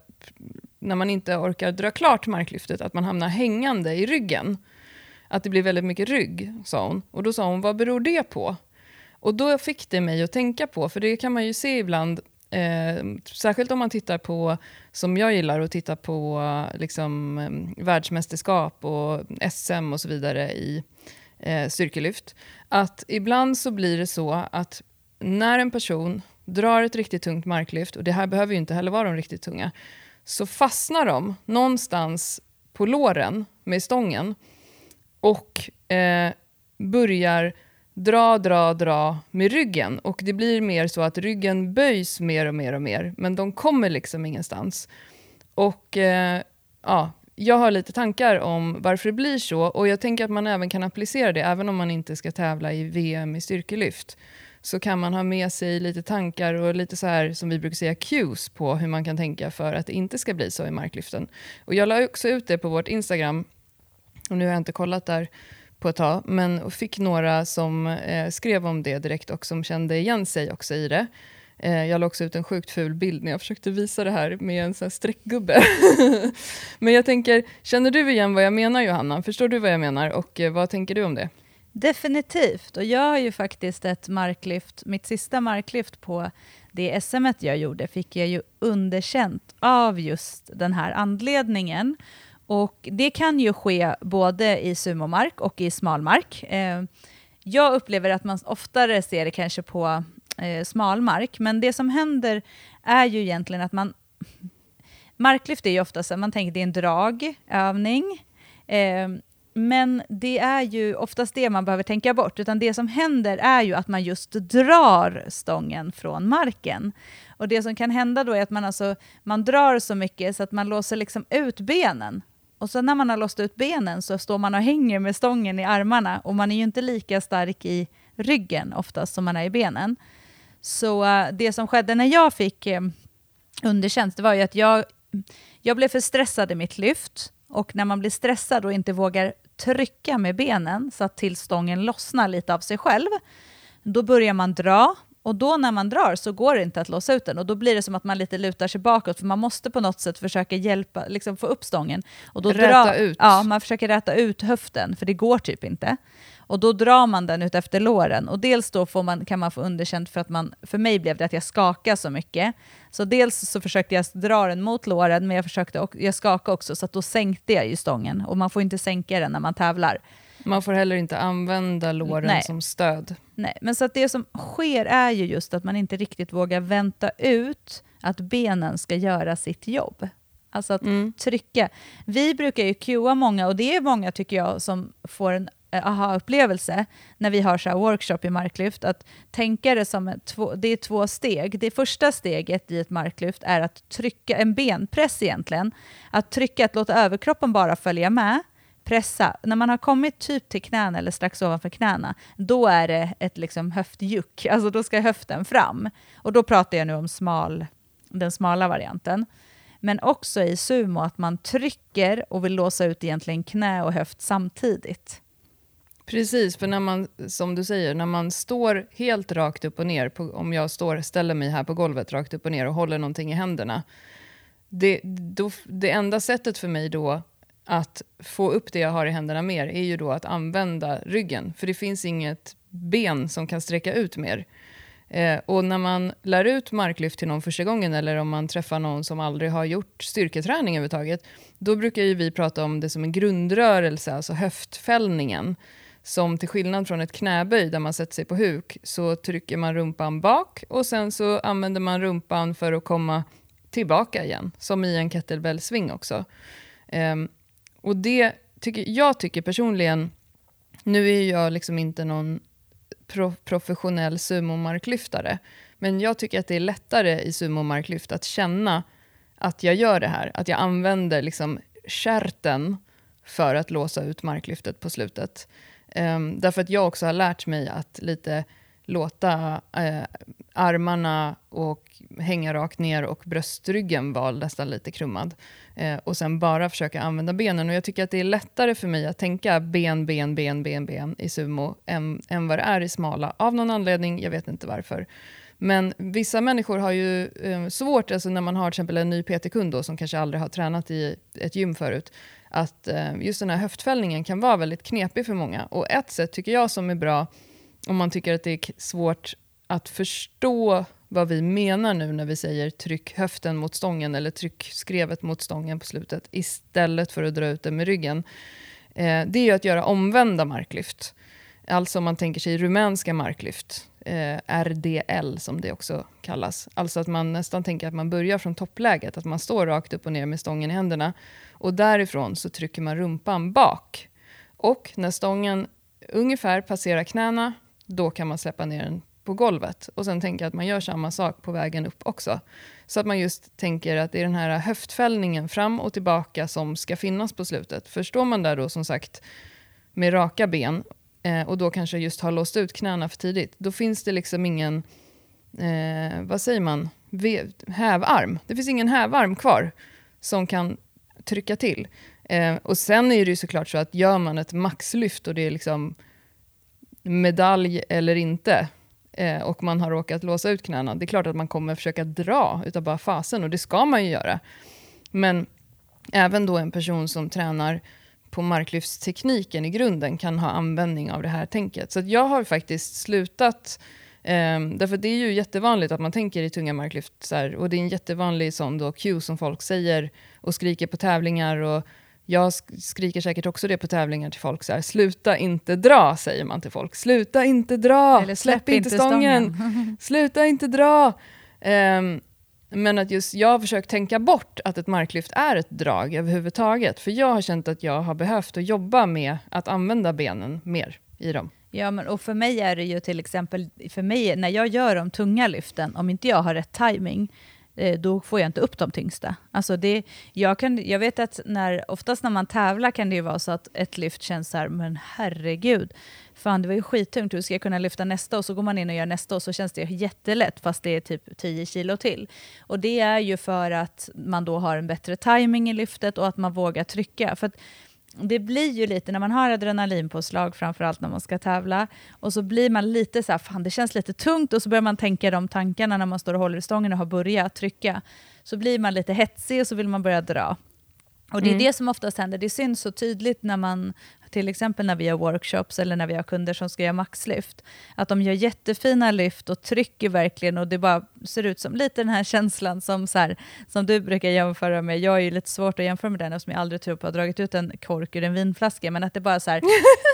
Speaker 2: när man inte orkar dra klart marklyftet, att man hamnar hängande i ryggen. Att det blir väldigt mycket rygg, sa hon. Och då sa hon, vad beror det på? Och då fick det mig att tänka på, för det kan man ju se ibland Eh, särskilt om man tittar på, som jag gillar, att titta på liksom, eh, världsmästerskap och SM och så vidare i eh, styrkelyft. Att ibland så blir det så att när en person drar ett riktigt tungt marklyft, och det här behöver ju inte heller vara de riktigt tunga, så fastnar de någonstans på låren med stången och eh, börjar dra, dra, dra med ryggen. Och det blir mer så att ryggen böjs mer och mer och mer, men de kommer liksom ingenstans. Och eh, ja, jag har lite tankar om varför det blir så, och jag tänker att man även kan applicera det, även om man inte ska tävla i VM i styrkelyft så kan man ha med sig lite tankar och lite så här som vi brukar säga cues på hur man kan tänka för att det inte ska bli så i marklyften. Och jag la också ut det på vårt Instagram, och nu har jag inte kollat där, på ett tag, men fick några som eh, skrev om det direkt och som kände igen sig också i det. Eh, jag la också ut en sjukt ful bild när jag försökte visa det här med en sån streckgubbe. men jag tänker, känner du igen vad jag menar Johanna? Förstår du vad jag menar och eh, vad tänker du om det?
Speaker 1: Definitivt, och jag har ju faktiskt ett marklyft, mitt sista marklyft på det SM jag gjorde fick jag ju underkänt av just den här anledningen. Och det kan ju ske både i sumomark och i smalmark. Eh, jag upplever att man oftare ser det kanske på eh, smalmark, men det som händer är ju egentligen att man... Marklyft är ju ofta så man tänker det är en dragövning, eh, men det är ju oftast det man behöver tänka bort, utan det som händer är ju att man just drar stången från marken. Och det som kan hända då är att man, alltså, man drar så mycket så att man låser liksom ut benen och sen när man har låst ut benen så står man och hänger med stången i armarna och man är ju inte lika stark i ryggen oftast som man är i benen. Så uh, det som skedde när jag fick eh, uh, underkänt, det var ju att jag, jag blev för stressad i mitt lyft och när man blir stressad och inte vågar trycka med benen så att till stången lossnar lite av sig själv. Då börjar man dra och då när man drar så går det inte att låsa ut den och då blir det som att man lite lutar sig bakåt för man måste på något sätt försöka hjälpa, liksom få upp stången. Och då
Speaker 2: räta
Speaker 1: dra,
Speaker 2: ut.
Speaker 1: Ja, man försöker räta ut höften för det går typ inte. Och då drar man den ut efter låren och dels då får man, kan man få underkänt för att man, för mig blev det att jag skakade så mycket. Så dels så försökte jag dra den mot låren men jag, försökte, och, jag skakade också så att då sänkte jag ju stången och man får inte sänka den när man tävlar.
Speaker 2: Man får heller inte använda låren
Speaker 1: Nej.
Speaker 2: som stöd.
Speaker 1: Nej, men så att det som sker är ju just att man inte riktigt vågar vänta ut att benen ska göra sitt jobb. Alltså att
Speaker 2: Mm.
Speaker 1: trycka. Vi brukar ju cuea många, och det är många tycker jag som får en eh, aha-upplevelse när vi har så här workshop i marklyft, att tänka det som två, det är två steg. Det första steget i ett marklyft är att trycka, en benpress egentligen, att trycka, att låta överkroppen bara följa med, pressa. När man har kommit typ till knäna eller strax ovanför knäna, då är det ett liksom höftjuck, alltså då ska höften fram. Och då pratar jag nu om smal, den smala varianten. Men också i sumo att man trycker och vill låsa ut egentligen knä och höft samtidigt.
Speaker 2: Precis, för när man, som du säger, när man står helt rakt upp och ner, på, om jag står, ställer mig här på golvet rakt upp och ner och håller någonting i händerna, det, då, det enda sättet för mig då att få upp det jag har i händerna mer är ju då att använda ryggen, för det finns inget ben som kan sträcka ut mer. Eh, och när man lär ut marklyft till någon första gången eller om man träffar någon som aldrig har gjort styrketräning överhuvudtaget, då brukar ju vi prata om det som en grundrörelse, alltså höftfällningen. Som till skillnad från ett knäböj där man sätter sig på huk så trycker man rumpan bak och sen så använder man rumpan för att komma tillbaka igen, som i en kettlebell-sving också. Eh, och det tycker jag tycker personligen, nu är jag liksom inte någon pro professionell sumomarklyftare, men jag tycker att det är lättare i sumomarklyft att känna att jag gör det här, att jag använder liksom kärten för att låsa ut marklyftet på slutet. Um, därför att jag också har lärt mig att lite låta eh, armarna och hänga rakt ner och bröstryggen var nästan lite krummad. Eh, och sen bara försöka använda benen. Och jag tycker att det är lättare för mig att tänka ben, ben, ben, ben, ben i sumo än, än vad det är i smala. Av någon anledning, jag vet inte varför. Men vissa människor har ju eh, svårt, alltså när man har till exempel en ny PT-kund som kanske aldrig har tränat i ett gym förut, att eh, just den här höftfällningen kan vara väldigt knepig för många. Och ett sätt tycker jag som är bra, om man tycker att det är svårt att förstå vad vi menar nu när vi säger tryck höften mot stången eller tryck skrevet mot stången på slutet istället för att dra ut det med ryggen. Eh, det är ju att göra omvända marklyft. Alltså om man tänker sig rumänska marklyft, eh, RDL som det också kallas. Alltså att man nästan tänker att man börjar från toppläget, att man står rakt upp och ner med stången i händerna. Och därifrån så trycker man rumpan bak. Och när stången ungefär passerar knäna, då kan man släppa ner den på golvet. Och sen tänker jag att man gör samma sak på vägen upp också. Så att man just tänker att det är den här höftfällningen fram och tillbaka som ska finnas på slutet. Förstår man där då som sagt med raka ben eh, och då kanske just har låst ut knäna för tidigt, då finns det liksom ingen, eh, vad säger man, Ve- hävarm. Det finns ingen hävarm kvar som kan trycka till. Eh, och sen är det ju såklart så att gör man ett maxlyft och det är liksom medalj eller inte eh, och man har råkat låsa ut knäna, det är klart att man kommer försöka dra utav bara fasen och det ska man ju göra. Men även då en person som tränar på marklyftstekniken i grunden kan ha användning av det här tänket. Så att jag har faktiskt slutat, eh, därför det är ju jättevanligt att man tänker i tunga marklyft, så här, och det är en jättevanlig sån då cue som folk säger och skriker på tävlingar och jag sk- skriker säkert också det på tävlingar till folk, så här, sluta inte dra, säger man till folk. Sluta inte dra,
Speaker 1: Eller
Speaker 2: släpp, inte stången, sluta inte dra. Ehm, men att just jag har försökt tänka bort att ett marklyft är ett drag överhuvudtaget. För jag har känt att jag har behövt att jobba med att använda benen mer i dem.
Speaker 1: Ja, men och för mig är det ju till exempel, för mig när jag gör de tunga lyften, om inte jag har rätt timing, Eh, då får jag inte upp de tyngsta. Alltså det, jag, kan, jag vet att när, oftast när man tävlar kan det ju vara så att ett lyft känns så här, men herregud, fan det var ju skittungt, hur ska jag kunna lyfta nästa? Och så går man in och gör nästa och så känns det jättelätt, fast det är typ 10 kilo till. Och det är ju för att man då har en bättre timing i lyftet och att man vågar trycka. För att det blir ju lite, när man har adrenalinpåslag, framförallt när man ska tävla, och så blir man lite så här, fan det känns lite tungt, och så börjar man tänka de tankarna när man står och håller i stången och har börjat trycka. Så blir man lite hetsig och så vill man börja dra. Och det är
Speaker 2: Mm.
Speaker 1: det som oftast händer, det syns så tydligt när man, till exempel när vi gör workshops eller när vi har kunder som ska göra maxlyft, att de gör jättefina lyft och trycker verkligen och det bara ser ut som lite den här känslan som, så här, som du brukar jämföra med. Jag är ju lite svårt att jämföra med den eftersom jag aldrig tror på att ha dragit ut en kork ur en vinflaska, men att det bara så här,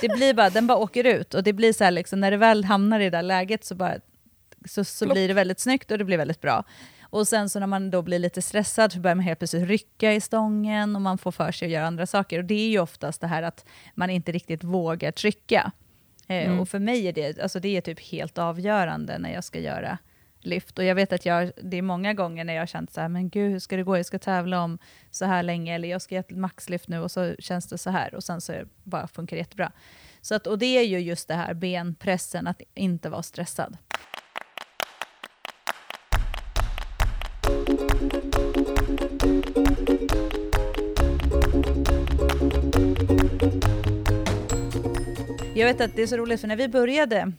Speaker 1: det blir bara, den bara åker ut och det blir så här liksom, när det väl hamnar i det där läget så bara så, så blir det väldigt snyggt och det blir väldigt bra. Och sen så när man då blir lite stressad så börjar man helt plötsligt rycka i stången och man får för sig att göra andra saker. Och det är ju oftast det här att man inte riktigt vågar trycka. Eh,
Speaker 2: Mm.
Speaker 1: Och för mig är det, alltså det är typ helt avgörande när jag ska göra lyft. Och jag vet att jag, det är många gånger när jag har känt så här, men gud hur ska det gå? Jag ska tävla om så här länge, eller jag ska göra ett maxlyft nu och så känns det så här. Och sen så bara funkar det jättebra. Så att, och det är ju just det här benpressen, att inte vara stressad. Jag vet att det är så roligt, för när vi började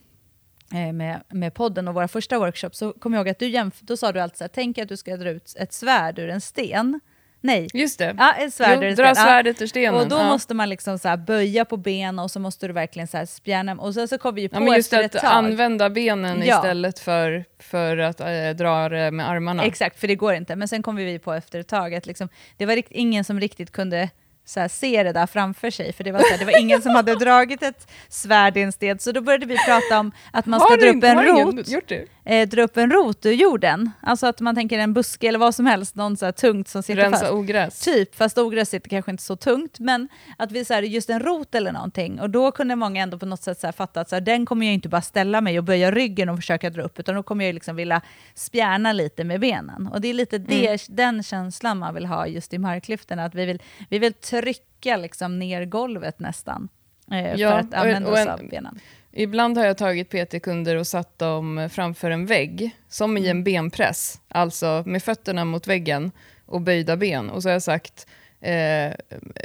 Speaker 1: eh, med, med podden och våra första workshops så kommer jag ihåg att du jämf- då sa du alltid så här, tänk att du ska dra ut ett svärd ur en sten. Nej,
Speaker 2: Just det.
Speaker 1: ja, ett svärd ur
Speaker 2: jo,
Speaker 1: en
Speaker 2: dra
Speaker 1: sten. Ja.
Speaker 2: svärdet ur stenen.
Speaker 1: Och då
Speaker 2: ja.
Speaker 1: måste man liksom så böja på benen och så måste du verkligen så här spjärna. Och sen så kom vi ju på
Speaker 2: Ja, men just
Speaker 1: efter
Speaker 2: att
Speaker 1: ett tag.
Speaker 2: använda benen
Speaker 1: Ja.
Speaker 2: istället för, för att äh, dra det med armarna.
Speaker 1: Exakt, för det går inte. Men sen kom vi på efter ett tag att liksom, det var rikt, ingen som riktigt kunde så här, se det där framför sig, för det var, så här, det var ingen som hade dragit ett svärd i en sten, så då började vi prata om att man ska
Speaker 2: Har
Speaker 1: dra upp en
Speaker 2: har
Speaker 1: rot,
Speaker 2: gjort det?
Speaker 1: Eh, dra upp en rot ur jorden. Alltså att man tänker en buske eller vad som helst, någon så tungt som sitter fast.
Speaker 2: Rensa ogräs.
Speaker 1: Typ, fast ogräs sitter kanske inte så tungt, men att vi så här, just en rot eller någonting, och då kunde många ändå på något sätt så här, fatta att så här, den kommer jag inte bara ställa mig och böja ryggen och försöka dra upp, utan då kommer jag liksom vilja spjärna lite med benen. Och det är lite det, den känslan man vill ha just i marklyften, att vi vill, vi vill trycka liksom ner golvet nästan, eh,
Speaker 2: Ja,
Speaker 1: för att använda
Speaker 2: och
Speaker 1: oss av benen.
Speaker 2: Ibland har jag tagit PT-kunder och satt dem framför en vägg, som i en benpress, alltså med fötterna mot väggen och böjda ben. Och så har jag sagt, eh,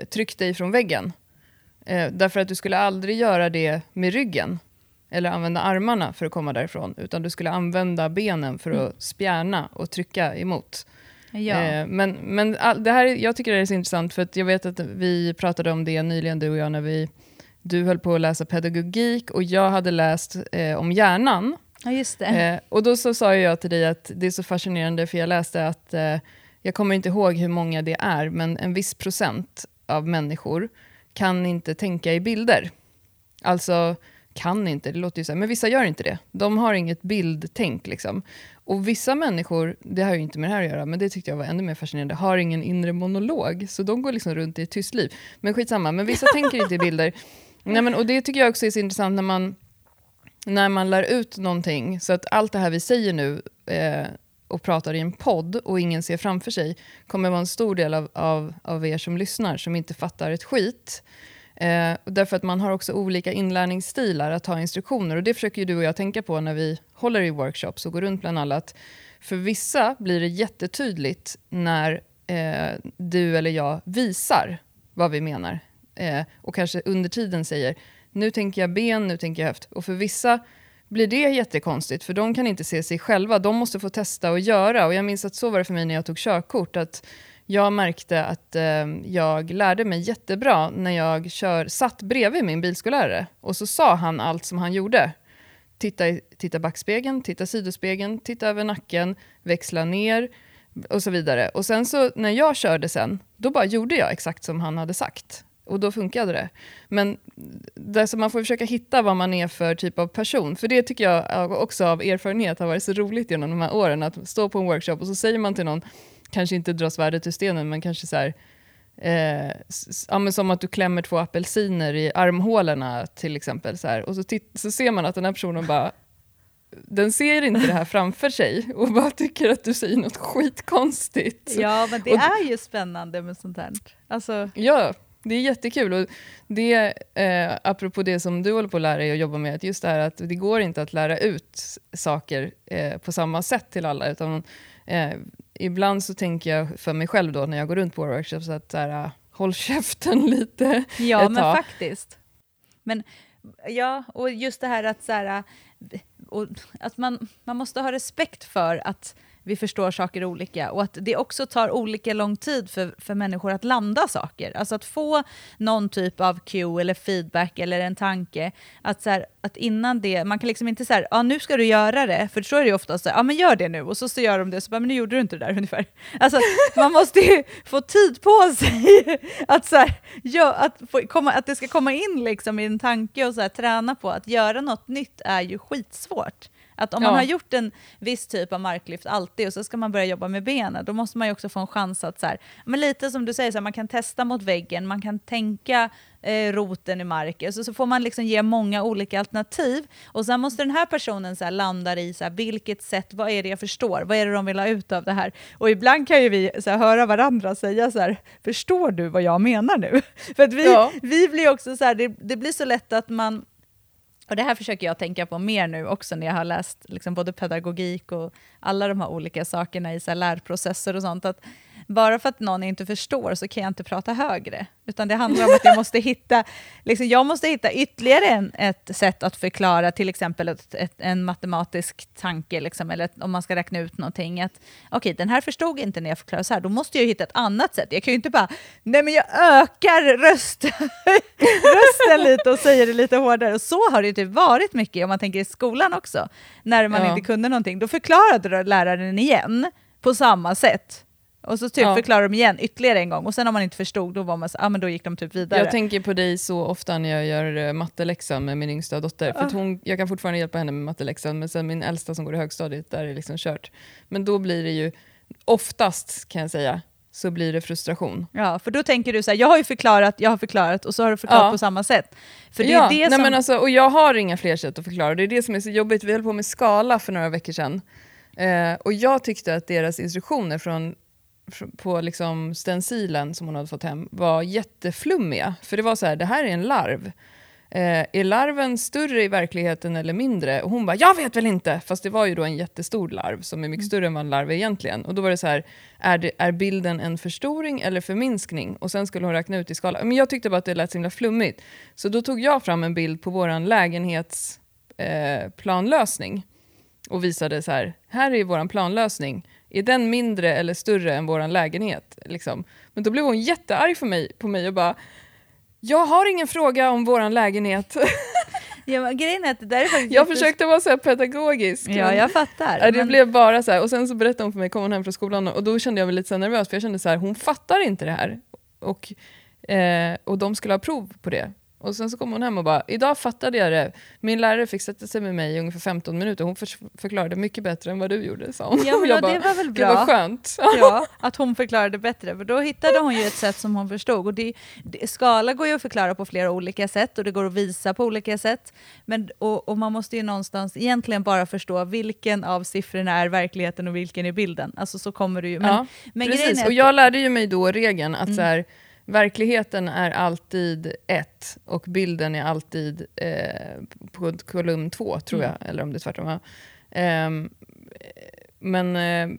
Speaker 2: tryck dig från väggen. Eh, därför att du skulle aldrig göra det med ryggen, eller använda armarna för att komma därifrån, utan du skulle använda benen för att spjärna och trycka emot.
Speaker 1: Ja.
Speaker 2: Eh, men men all, det här, är- jag tycker det är så intressant, för jag vet att vi pratade om det nyligen, du och jag, när vi, du höll på att läsa pedagogik och jag hade läst eh, om hjärnan.
Speaker 1: ja, just det.
Speaker 2: Eh, och då så sa jag till dig att det är så fascinerande, för jag läste att, eh, jag kommer inte ihåg hur många det är, men en viss procent av människor kan inte tänka i bilder. Alltså, kan inte, det låter ju så här, men vissa gör inte det. De har inget bildtänk liksom. Och vissa människor, det har ju inte med det här att göra, men det tyckte jag var ännu mer fascinerande, har ingen inre monolog, så de går liksom runt i ett tyst liv. Men skitsamma, men vissa tänker inte i bilder. Nej, men, och det tycker jag också är så intressant när man, när man lär ut någonting, så att allt det här vi säger nu eh, och pratar i en podd och ingen ser framför sig, kommer vara en stor del av, av, av er som lyssnar som inte fattar ett skit. Eh, därför att man har också olika inlärningsstilar att ha instruktioner. Och det försöker ju du och jag tänka på när vi håller i workshops och går runt bland alla. Att för vissa blir det jättetydligt när eh, du eller jag visar vad vi menar. Eh, och kanske under tiden säger, nu tänker jag ben, nu tänker jag höft. Och för vissa blir det jättekonstigt, för de kan inte se sig själva. De måste få testa och göra. Och jag minns att så var det för mig när jag tog körkort. Att jag märkte att eh, jag lärde mig jättebra när jag kör, satt bredvid min bilskollärare. Och så sa han allt som han gjorde. Titta i titta backspegeln, titta sidospegeln, titta över nacken, växla ner och så vidare. Och sen så när jag körde sen, då bara gjorde jag exakt som han hade sagt. Och då funkade det. Men det, så man får försöka hitta vad man är för typ av person. För det tycker jag också av erfarenhet har varit så roligt genom de här åren. Att stå på en workshop och så säger man till någon, kanske inte dra svärdet ur stenen, men kanske så här, eh, ja, som att du klämmer två apelsiner i armhålorna till exempel. Så, här. Och så, så ser man att den här personen bara, den ser inte det här framför sig och bara tycker att du säger något skitkonstigt.
Speaker 1: Ja, men det
Speaker 2: Och-
Speaker 1: är ju spännande med sånt här. Alltså,
Speaker 2: Ja, det är jättekul. Och det, eh, apropå det som du håller på att lära dig och jobba med, att just det här att det går inte att lära ut saker eh, på samma sätt till alla, utan eh, ibland så tänker jag för mig själv då när jag går runt på workshops att så här, ah, håll käften lite
Speaker 1: Ja,
Speaker 2: ett
Speaker 1: men
Speaker 2: tag.
Speaker 1: faktiskt. Men ja, och just det här att så här, och att man, man måste ha respekt för att vi förstår saker olika och att det också tar olika lång tid för, för människor att landa saker. Alltså att få någon typ av cue eller feedback eller en tanke. Att, så här, att innan det, man kan liksom inte säga ja nu ska du göra det, för så är det ju ofta så ja ja men gör det nu och så, så gör de det, så bara, men nu gjorde du inte det där ungefär. Alltså man måste ju få tid på sig att, så här, ja, att, få komma, att det ska komma in liksom i en tanke och så här, träna på att göra något nytt är ju skitsvårt. Att om
Speaker 2: Ja.
Speaker 1: man har gjort en viss typ av marklyft alltid och så ska man börja jobba med benen, då måste man ju också få en chans att, så här, men lite som du säger, så här, man kan testa mot väggen, man kan tänka eh, roten i marken, så, så får man liksom ge många olika alternativ. Och sen måste den här personen så här, landa i så här, vilket sätt, vad är det jag förstår, vad är det de vill ha ut av det här? Och ibland kan ju vi så här, höra varandra säga så här, förstår du vad jag menar nu? För att vi,
Speaker 2: Ja.
Speaker 1: vi blir också så här, det, det blir så lätt att man och det här försöker jag tänka på mer nu också när jag har läst liksom både pedagogik och alla de här olika sakerna i så här lärprocesser och sånt. Att bara för att någon inte förstår så kan jag inte prata högre. Utan det handlar om att jag måste hitta, liksom, jag måste hitta ytterligare en, ett sätt att förklara till exempel ett, ett, en matematisk tanke, liksom, eller ett, om man ska räkna ut någonting. Att okej, den här förstod inte när jag förklarade så här, då måste jag hitta ett annat sätt. Jag kan ju inte bara, nej men jag ökar röst, rösten lite och säger det lite hårdare. Och så har det ju typ varit mycket om man tänker i skolan också. När man
Speaker 2: Ja.
Speaker 1: inte kunde någonting, då förklarade läraren igen på samma sätt. Och så typ
Speaker 2: Ja.
Speaker 1: förklarar de igen ytterligare en gång och sen om man inte förstod då var man så, ah, men då gick de typ vidare.
Speaker 2: Jag tänker på dig så ofta när jag gör uh, matteläxan med min yngsta dotter. För
Speaker 1: Ah.
Speaker 2: hon, jag kan fortfarande hjälpa henne med matteläxan, men sen min äldsta som går i högstadiet, där är det liksom kört. Men då blir det ju, oftast kan jag säga, så blir det frustration.
Speaker 1: Ja, för då tänker du så här, jag har ju förklarat, jag har förklarat och så har du förklarat
Speaker 2: Ja.
Speaker 1: på samma sätt. För det
Speaker 2: ja,
Speaker 1: är det
Speaker 2: nej
Speaker 1: som...
Speaker 2: men alltså, och jag har inga fler sätt att förklara, det är det som är så jobbigt. Vi höll på med skala för några veckor sedan. Eh, och jag tyckte att deras instruktioner från, fr- på liksom stencilen som hon hade fått hem var jätteflummiga. För det var så här, det här är en larv. Eh, är larven större i verkligheten eller mindre? Och hon bara, jag vet väl inte! Fast det var ju då en jättestor larv som är mycket
Speaker 1: Mm.
Speaker 2: större än vad en larv är egentligen. Och då var det så här, är, det, är bilden en förstoring eller förminskning? Och sen skulle hon räkna ut i skala. Men jag tyckte bara att det lät så himla flummigt. Så då tog jag fram en bild på vår lägenhetsplanlösning eh, och visade så här, här är vår planlösning. Är den mindre eller större än vår lägenhet? Liksom. Men då blev hon jättearg för mig, på mig och bara, jag har ingen fråga om vår lägenhet.
Speaker 1: Ja, grejen är att det där är faktiskt...
Speaker 2: Jag försökte vara så pedagogisk.
Speaker 1: Ja, jag fattar.
Speaker 2: Det
Speaker 1: men-
Speaker 2: blev bara så här. Och sen så berättade hon för mig, kom hon hem från skolan och då kände jag mig lite så nervös för jag kände så här, hon fattar inte det här. Och, eh, och de skulle ha prov på det. Och sen så kom hon hem och bara, idag fattade jag det. Min lärare fick sätta sig med mig i ungefär 15 minuter. Hon förklarade mycket bättre än vad du gjorde, sa hon.
Speaker 1: Ja, men
Speaker 2: jag
Speaker 1: och det var väl
Speaker 2: det var
Speaker 1: bra.
Speaker 2: skönt.
Speaker 1: Ja, att hon förklarade bättre, för då hittade hon ju ett sätt som hon förstod. Och det, det, skala går ju att förklara på flera olika sätt och det går att visa på olika sätt. Men, och, och man måste ju någonstans egentligen bara förstå vilken av siffrorna är verkligheten och vilken är bilden. Alltså så kommer du ju. Men,
Speaker 2: ja,
Speaker 1: men
Speaker 2: precis. Och jag lärde ju mig då regeln att
Speaker 1: Mm.
Speaker 2: så här, verkligheten är alltid ett och bilden är alltid eh, på kolumn två, tror
Speaker 1: Mm.
Speaker 2: jag. Eller om det är tvärtom. Ja. Ehm, men, eh,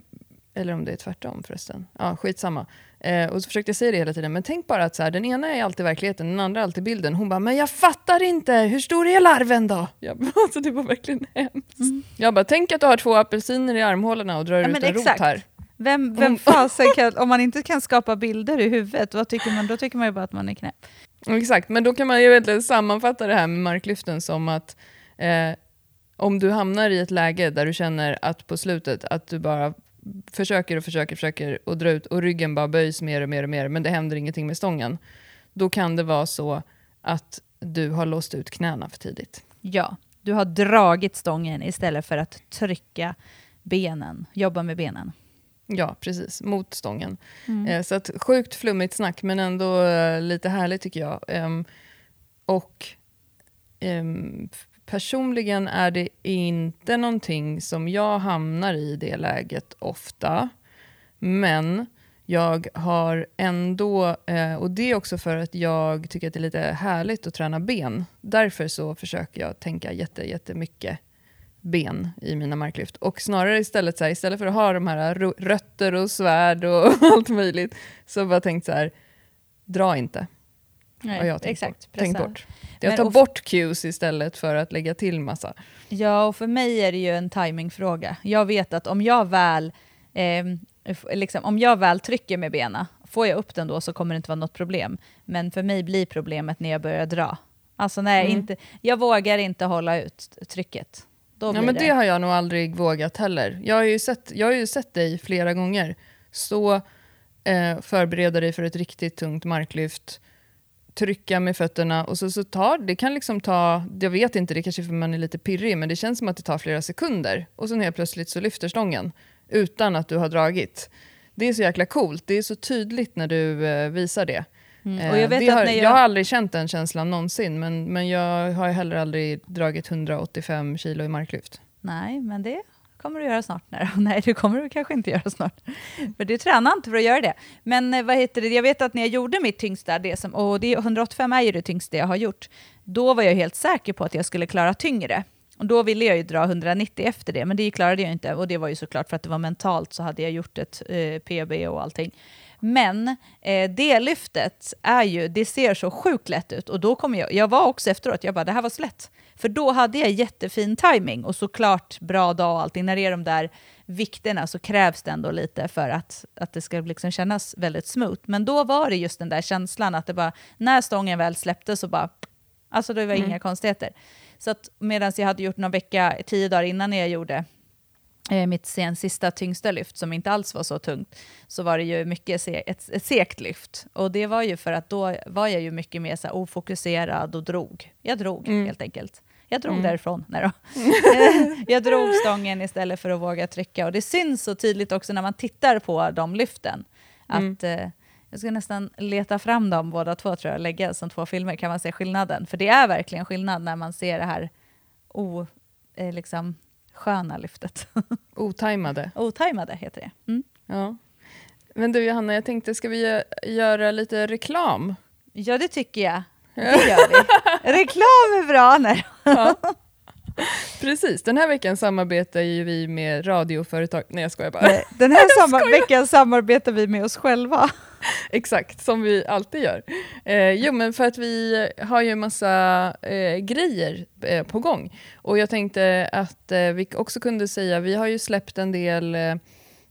Speaker 2: eller om det är tvärtom förresten. Ja, skitsamma. Eh, och så försökte jag säga det hela tiden. Men tänk bara att så här, den ena är alltid verkligheten, den andra är alltid bilden. Hon bara, men jag fattar inte, hur stor är larven då? Jag bara, alltså, det var verkligen hemskt. Jag bara, tänk att du har två apelsiner i armhålorna och drar
Speaker 1: Mm. Ja,
Speaker 2: ut en rot
Speaker 1: exakt.
Speaker 2: här.
Speaker 1: Vem, vem fasen kan, om man inte kan skapa bilder i huvudet, vad tycker man, då tycker man ju bara att man är knäpp.
Speaker 2: Exakt, men då kan man ju egentligen sammanfatta det här med marklyften som att eh, om du hamnar i ett läge där du känner att på slutet att du bara försöker och försöker försöker och dra ut och ryggen bara böjs mer och mer och mer men det händer ingenting med stången. Då kan det vara så att du har låst ut knäna för tidigt.
Speaker 1: Ja, du har dragit stången istället för att trycka benen, jobba med benen.
Speaker 2: Ja, precis. Mot stången.
Speaker 1: Mm.
Speaker 2: Eh, så att sjukt flummigt snack, men ändå eh, lite härligt tycker jag. Ehm, och ehm, personligen är det inte någonting som jag hamnar i det läget ofta. Men jag har ändå, eh, och det är också för att jag tycker att det är lite härligt att träna ben. Därför så försöker jag tänka jätte, jättemycket ben i mina marklyft. Och snarare istället, så här, istället för att ha de här rötter och svärd och allt möjligt, så jag bara tänkt så här, dra inte.
Speaker 1: Nej,
Speaker 2: har jag tänkt,
Speaker 1: exakt,
Speaker 2: bort. tänkt bort. Det är att
Speaker 1: Men
Speaker 2: ta
Speaker 1: of-
Speaker 2: bort cues istället för att lägga till massa.
Speaker 1: Ja, och för mig är det ju en timingfråga. Jag vet att om jag väl, eh, liksom, om jag väl trycker med benen, får jag upp den då så kommer det inte vara något problem. Men för mig blir problemet när jag börjar dra. Alltså när jag
Speaker 2: Mm.
Speaker 1: inte, jag vågar inte hålla ut trycket.
Speaker 2: Ja, men
Speaker 1: det.
Speaker 2: det har jag nog aldrig vågat heller. Jag har ju sett, jag har ju sett dig flera gånger stå, eh, förbereda dig för ett riktigt tungt marklyft, trycka med fötterna och så, så tar det kan liksom ta, jag vet inte, det kanske är för man är lite pirrig, men det känns som att det tar flera sekunder och sen helt plötsligt så lyfter stången utan att du har dragit. Det är så jäkla coolt, det är så tydligt när du eh, visar det.
Speaker 1: Mm. Och jag
Speaker 2: Eh,
Speaker 1: vet
Speaker 2: det
Speaker 1: att
Speaker 2: har,
Speaker 1: när
Speaker 2: jag...
Speaker 1: jag-
Speaker 2: har aldrig känt den känslan någonsin, men, men jag har heller aldrig dragit 185 kilo i marklyft.
Speaker 1: Nej, men det kommer du göra snart. Nej, Nej, det kommer du kanske inte göra snart. För du tränar inte för att göra det. Men eh, vad heter det? jag vet att när jag gjorde mitt tyngsta, det som, och det, 185 är ju det tyngsta jag har gjort, då var jag helt säker på att jag skulle klara tyngre. Och då ville jag ju dra 190 efter det, men det klarade jag inte. Och det var ju såklart för att det var mentalt så hade jag gjort ett eh, PB och allting. Men eh, det lyftet är ju, det ser så sjukt lätt ut. Och då kom jag, jag var också efteråt, jag bara det här var så lätt. För då hade jag jättefin timing och såklart bra dag och allting. När det är de där vikterna så krävs det ändå lite för att, att det ska liksom kännas väldigt smooth. Men då var det just den där känslan att det bara, när stången väl släppte så bara, alltså det var
Speaker 2: Mm.
Speaker 1: inga konstigheter. Så att medan jag hade gjort någon vecka, tio dagar innan jag gjorde mitt sen sista tyngsta lyft som inte alls var så tungt, så var det ju mycket se ett, ett segt lyft. Och det var ju för att då var jag ju mycket mer så ofokuserad och drog. Jag drog
Speaker 2: Mm.
Speaker 1: helt enkelt. Jag drog
Speaker 2: Mm.
Speaker 1: därifrån. Nej då. jag drog stången istället för att våga trycka. Och det syns så tydligt också när man tittar på de lyften.
Speaker 2: Mm.
Speaker 1: Att eh, jag ska nästan leta fram dem båda två tror jag, lägga som två filmer kan man se skillnaden. För det är verkligen skillnad när man ser det här o, eh, liksom, sköna lyftet.
Speaker 2: Otajmade.
Speaker 1: Otajmade heter det. Mm.
Speaker 2: Ja. Men du Johanna, jag tänkte, ska vi gö- göra lite reklam?
Speaker 1: Ja, det tycker jag. Det gör vi. Reklam är bra. Nej.
Speaker 2: Ja. Precis, den här veckan samarbetar ju vi med radioföretag. Nej jag skojar bara.
Speaker 1: Nej, Den här samma veckan samarbetar vi med oss själva.
Speaker 2: Exakt, som vi alltid gör. Eh, jo men för att vi har ju en massa eh, grejer eh, på gång. Och jag tänkte att eh, vi också kunde säga, vi har ju släppt en del eh,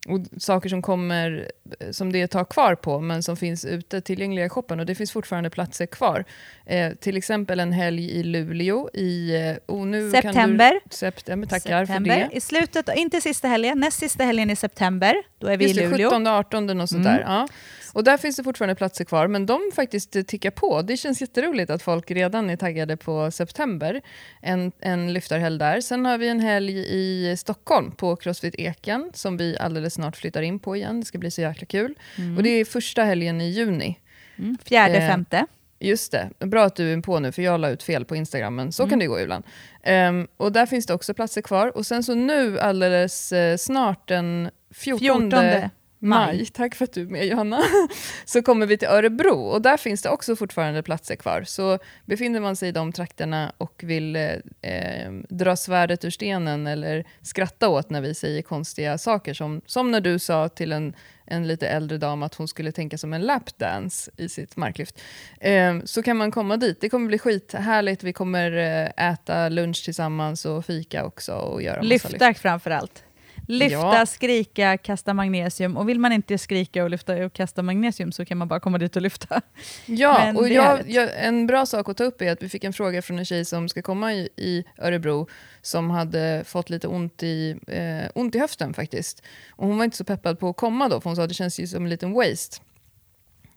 Speaker 2: och saker som kommer, eh, som det är tag kvar på, men som finns ute tillgängliga i shoppen och det finns fortfarande platser kvar. Till exempel en helg i Luleå i nu Kan
Speaker 1: September.
Speaker 2: du, september. Tackar
Speaker 1: september.
Speaker 2: för det.
Speaker 1: I slutet, inte sista helgen, näst sista helgen i september. Då är vi
Speaker 2: Just
Speaker 1: i Luleå.
Speaker 2: 17 18 något sånt
Speaker 1: Mm.
Speaker 2: där. Ja. Och där finns det fortfarande platser kvar, men de faktiskt tickar på. Det känns jätteroligt att folk redan är taggade på september, en, en lyftarhelg där. Sen har vi en helg i Stockholm på Crossfit Eken, som vi alldeles snart flyttar in på igen. Det ska bli så jäkla kul.
Speaker 1: Mm.
Speaker 2: Och det är första helgen i juni.
Speaker 1: Mm. Fjärde,
Speaker 2: Eh,
Speaker 1: femte.
Speaker 2: Just det, bra att du är på nu för jag la ut fel på Instagram, men så
Speaker 1: Mm.
Speaker 2: kan det gå ibland. Ehm, och där finns det också platser kvar. Och sen så nu alldeles eh, snart den 14,
Speaker 1: 14
Speaker 2: maj, tack för att du är med Johanna, så kommer vi till Örebro och där finns det också fortfarande platser kvar. Så befinner man sig i de trakterna och vill eh, eh, dra svärdet ur stenen eller skratta åt när vi säger konstiga saker, som, som när du sa till en en lite äldre dam att hon skulle tänka som en lapdance i sitt marklyft. Eh, så kan man komma dit. Det kommer bli skithärligt. Vi kommer eh, äta lunch tillsammans och fika också och göra massa lyft.
Speaker 1: Lyfta framför allt. Lyfta,
Speaker 2: Ja.
Speaker 1: skrika, kasta magnesium. Och vill man inte skrika och lyfta och kasta magnesium så kan man bara komma dit och lyfta.
Speaker 2: Ja,
Speaker 1: Men
Speaker 2: och jag, jag, en bra sak att ta upp är att vi fick en fråga från en tjej som ska komma i, i Örebro som hade fått lite ont i, eh, ont i höften faktiskt. Och hon var inte så peppad på att komma då, för hon sa att det känns ju som en liten waste.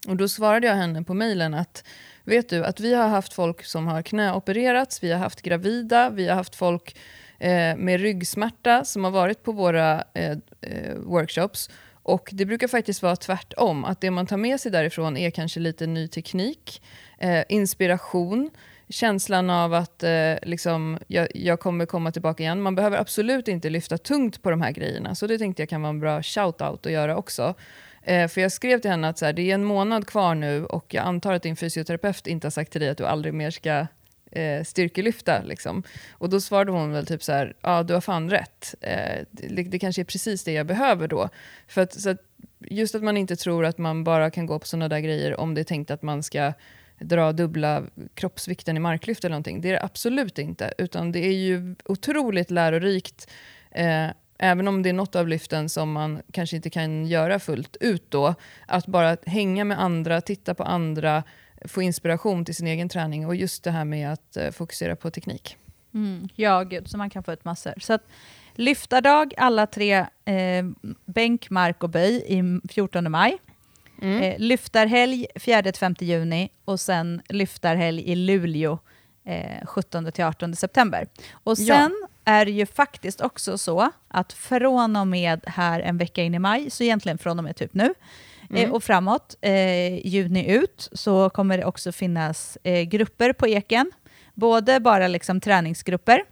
Speaker 2: Och då svarade jag henne på mejlen att vet du att vi har haft folk som har knäopererats, vi har haft gravida, vi har haft folk eh, med ryggsmärta som har varit på våra eh, eh, workshops. Och det brukar faktiskt vara tvärtom, att det man tar med sig därifrån är kanske lite ny teknik, eh, inspiration, känslan av att eh, liksom, jag, jag kommer komma tillbaka igen. Man behöver absolut inte lyfta tungt på de här grejerna, så det tänkte jag kan vara en bra shout-out att göra också. Eh, för jag skrev till henne att så här, det är en månad kvar nu och jag antar att din fysioterapeut inte har sagt till dig att du aldrig mer ska eh, styrkelyfta. Liksom. Och då svarade hon väl typ så här, ja du har fan rätt. Eh, det, det kanske är precis det jag behöver då. För att, så att just att man inte tror att man bara kan gå på sådana där grejer om det är tänkt att man ska dra dubbla kroppsvikten i marklyft eller någonting. Det är det absolut inte, utan det är ju otroligt lärorikt eh, även om det är något av lyften som man kanske inte kan göra fullt ut då, att bara hänga med andra, titta på andra, få inspiration till sin egen träning och just det här med att eh, fokusera på teknik.
Speaker 1: Mm. Ja, gud, så man kan få ut massor. Så att, lyftardag alla tre, eh, bänk, mark och böj i 14 maj.
Speaker 2: Mm.
Speaker 1: Eh, lyftarhelg 4-5 juni och sen lyftarhelg i Luleå eh, 17-18 september. Och
Speaker 2: Ja.
Speaker 1: sen är det ju faktiskt också så att från och med här en vecka in i maj, så egentligen från och med typ nu,
Speaker 2: Mm.
Speaker 1: eh, och framåt, eh, juni ut, så kommer det också finnas eh, grupper på Eken. Både bara liksom träningsgrupper,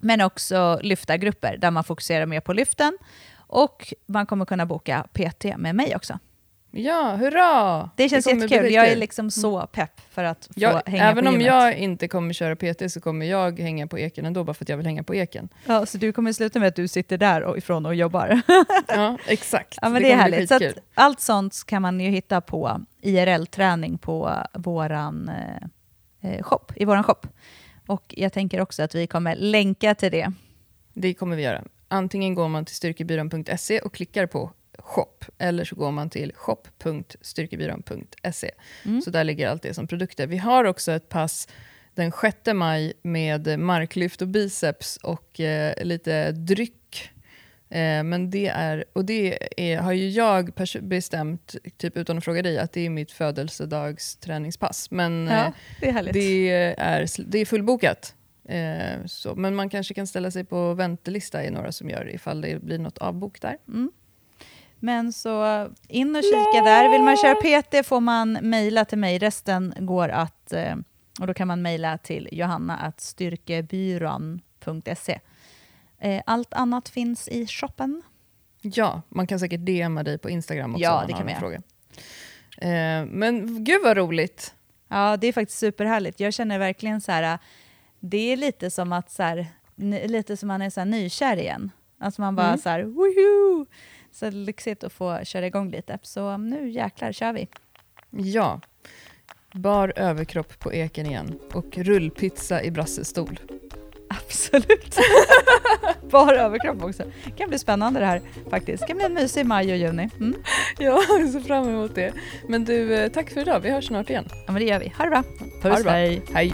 Speaker 1: men också lyftargrupper där man fokuserar mer på lyften. Och man kommer kunna boka PT med mig också.
Speaker 2: Ja, hurra!
Speaker 1: Det känns
Speaker 2: bli
Speaker 1: jättekul. Jag är liksom så pepp för att få
Speaker 2: Ja,
Speaker 1: hänga
Speaker 2: även
Speaker 1: på
Speaker 2: om
Speaker 1: gymmet.
Speaker 2: jag inte kommer köra PT så kommer jag hänga på eken ändå, bara för att jag vill hänga på eken.
Speaker 1: Ja, så du kommer sluta med att du sitter där och ifrån och jobbar.
Speaker 2: Ja, exakt.
Speaker 1: ja, men det, är
Speaker 2: kommer bli
Speaker 1: härligt. Så att allt sånt kan man ju hitta på IRL-träning på våran eh, eh, shop, i våran shop. Och jag tänker också att vi kommer länka till det.
Speaker 2: Det kommer vi göra. Antingen går man till styrkebyrån.se och klickar på shop, eller så går man till shop.styrkebyrån.se.
Speaker 1: Mm.
Speaker 2: Så där ligger allt det som produkter. Vi har också ett pass den 6 maj med marklyft och biceps och eh, lite dryck. Eh, men det är, och det är, har ju jag bestämt, typ utan att fråga dig, att det är mitt födelsedagsträningspass. Men eh,
Speaker 1: Ja, det är
Speaker 2: det är, det är fullbokat. Eh, så, men man kanske kan ställa sig på väntelista i några som gör det ifall det blir något avbok där.
Speaker 1: Mm. Men så in och kika där. Vill man köra PT får man mejla till mig. Resten går att... eh, Och då kan man mejla till johanna att styrkebyrån.se. Eh, Allt annat finns i shoppen.
Speaker 2: Ja, man kan säkert DMa dig på Instagram också
Speaker 1: Ja, det kan man
Speaker 2: fråga. Eh, men gud vad roligt.
Speaker 1: Ja, det är faktiskt superhärligt. Jag känner verkligen så här, det är lite som att så här, lite som man är så här nykär igen. Alltså man bara
Speaker 2: Mm.
Speaker 1: så här, woho! Så lyxigt att få köra igång lite. Så nu jäklar kör vi.
Speaker 2: Ja. Bar överkropp på eken igen och rullpizza i brassestol.
Speaker 1: Absolut. Bara överkropp också. Det kan bli spännande det här faktiskt. Det kan bli en mysig maj och juni. Mm.
Speaker 2: Ja, jag ser fram emot det. Men du, eh, tack för idag. Vi hörs snart igen.
Speaker 1: Ja men det gör vi. Ha det bra.
Speaker 2: Ha det bra.
Speaker 1: hej.
Speaker 2: Hej.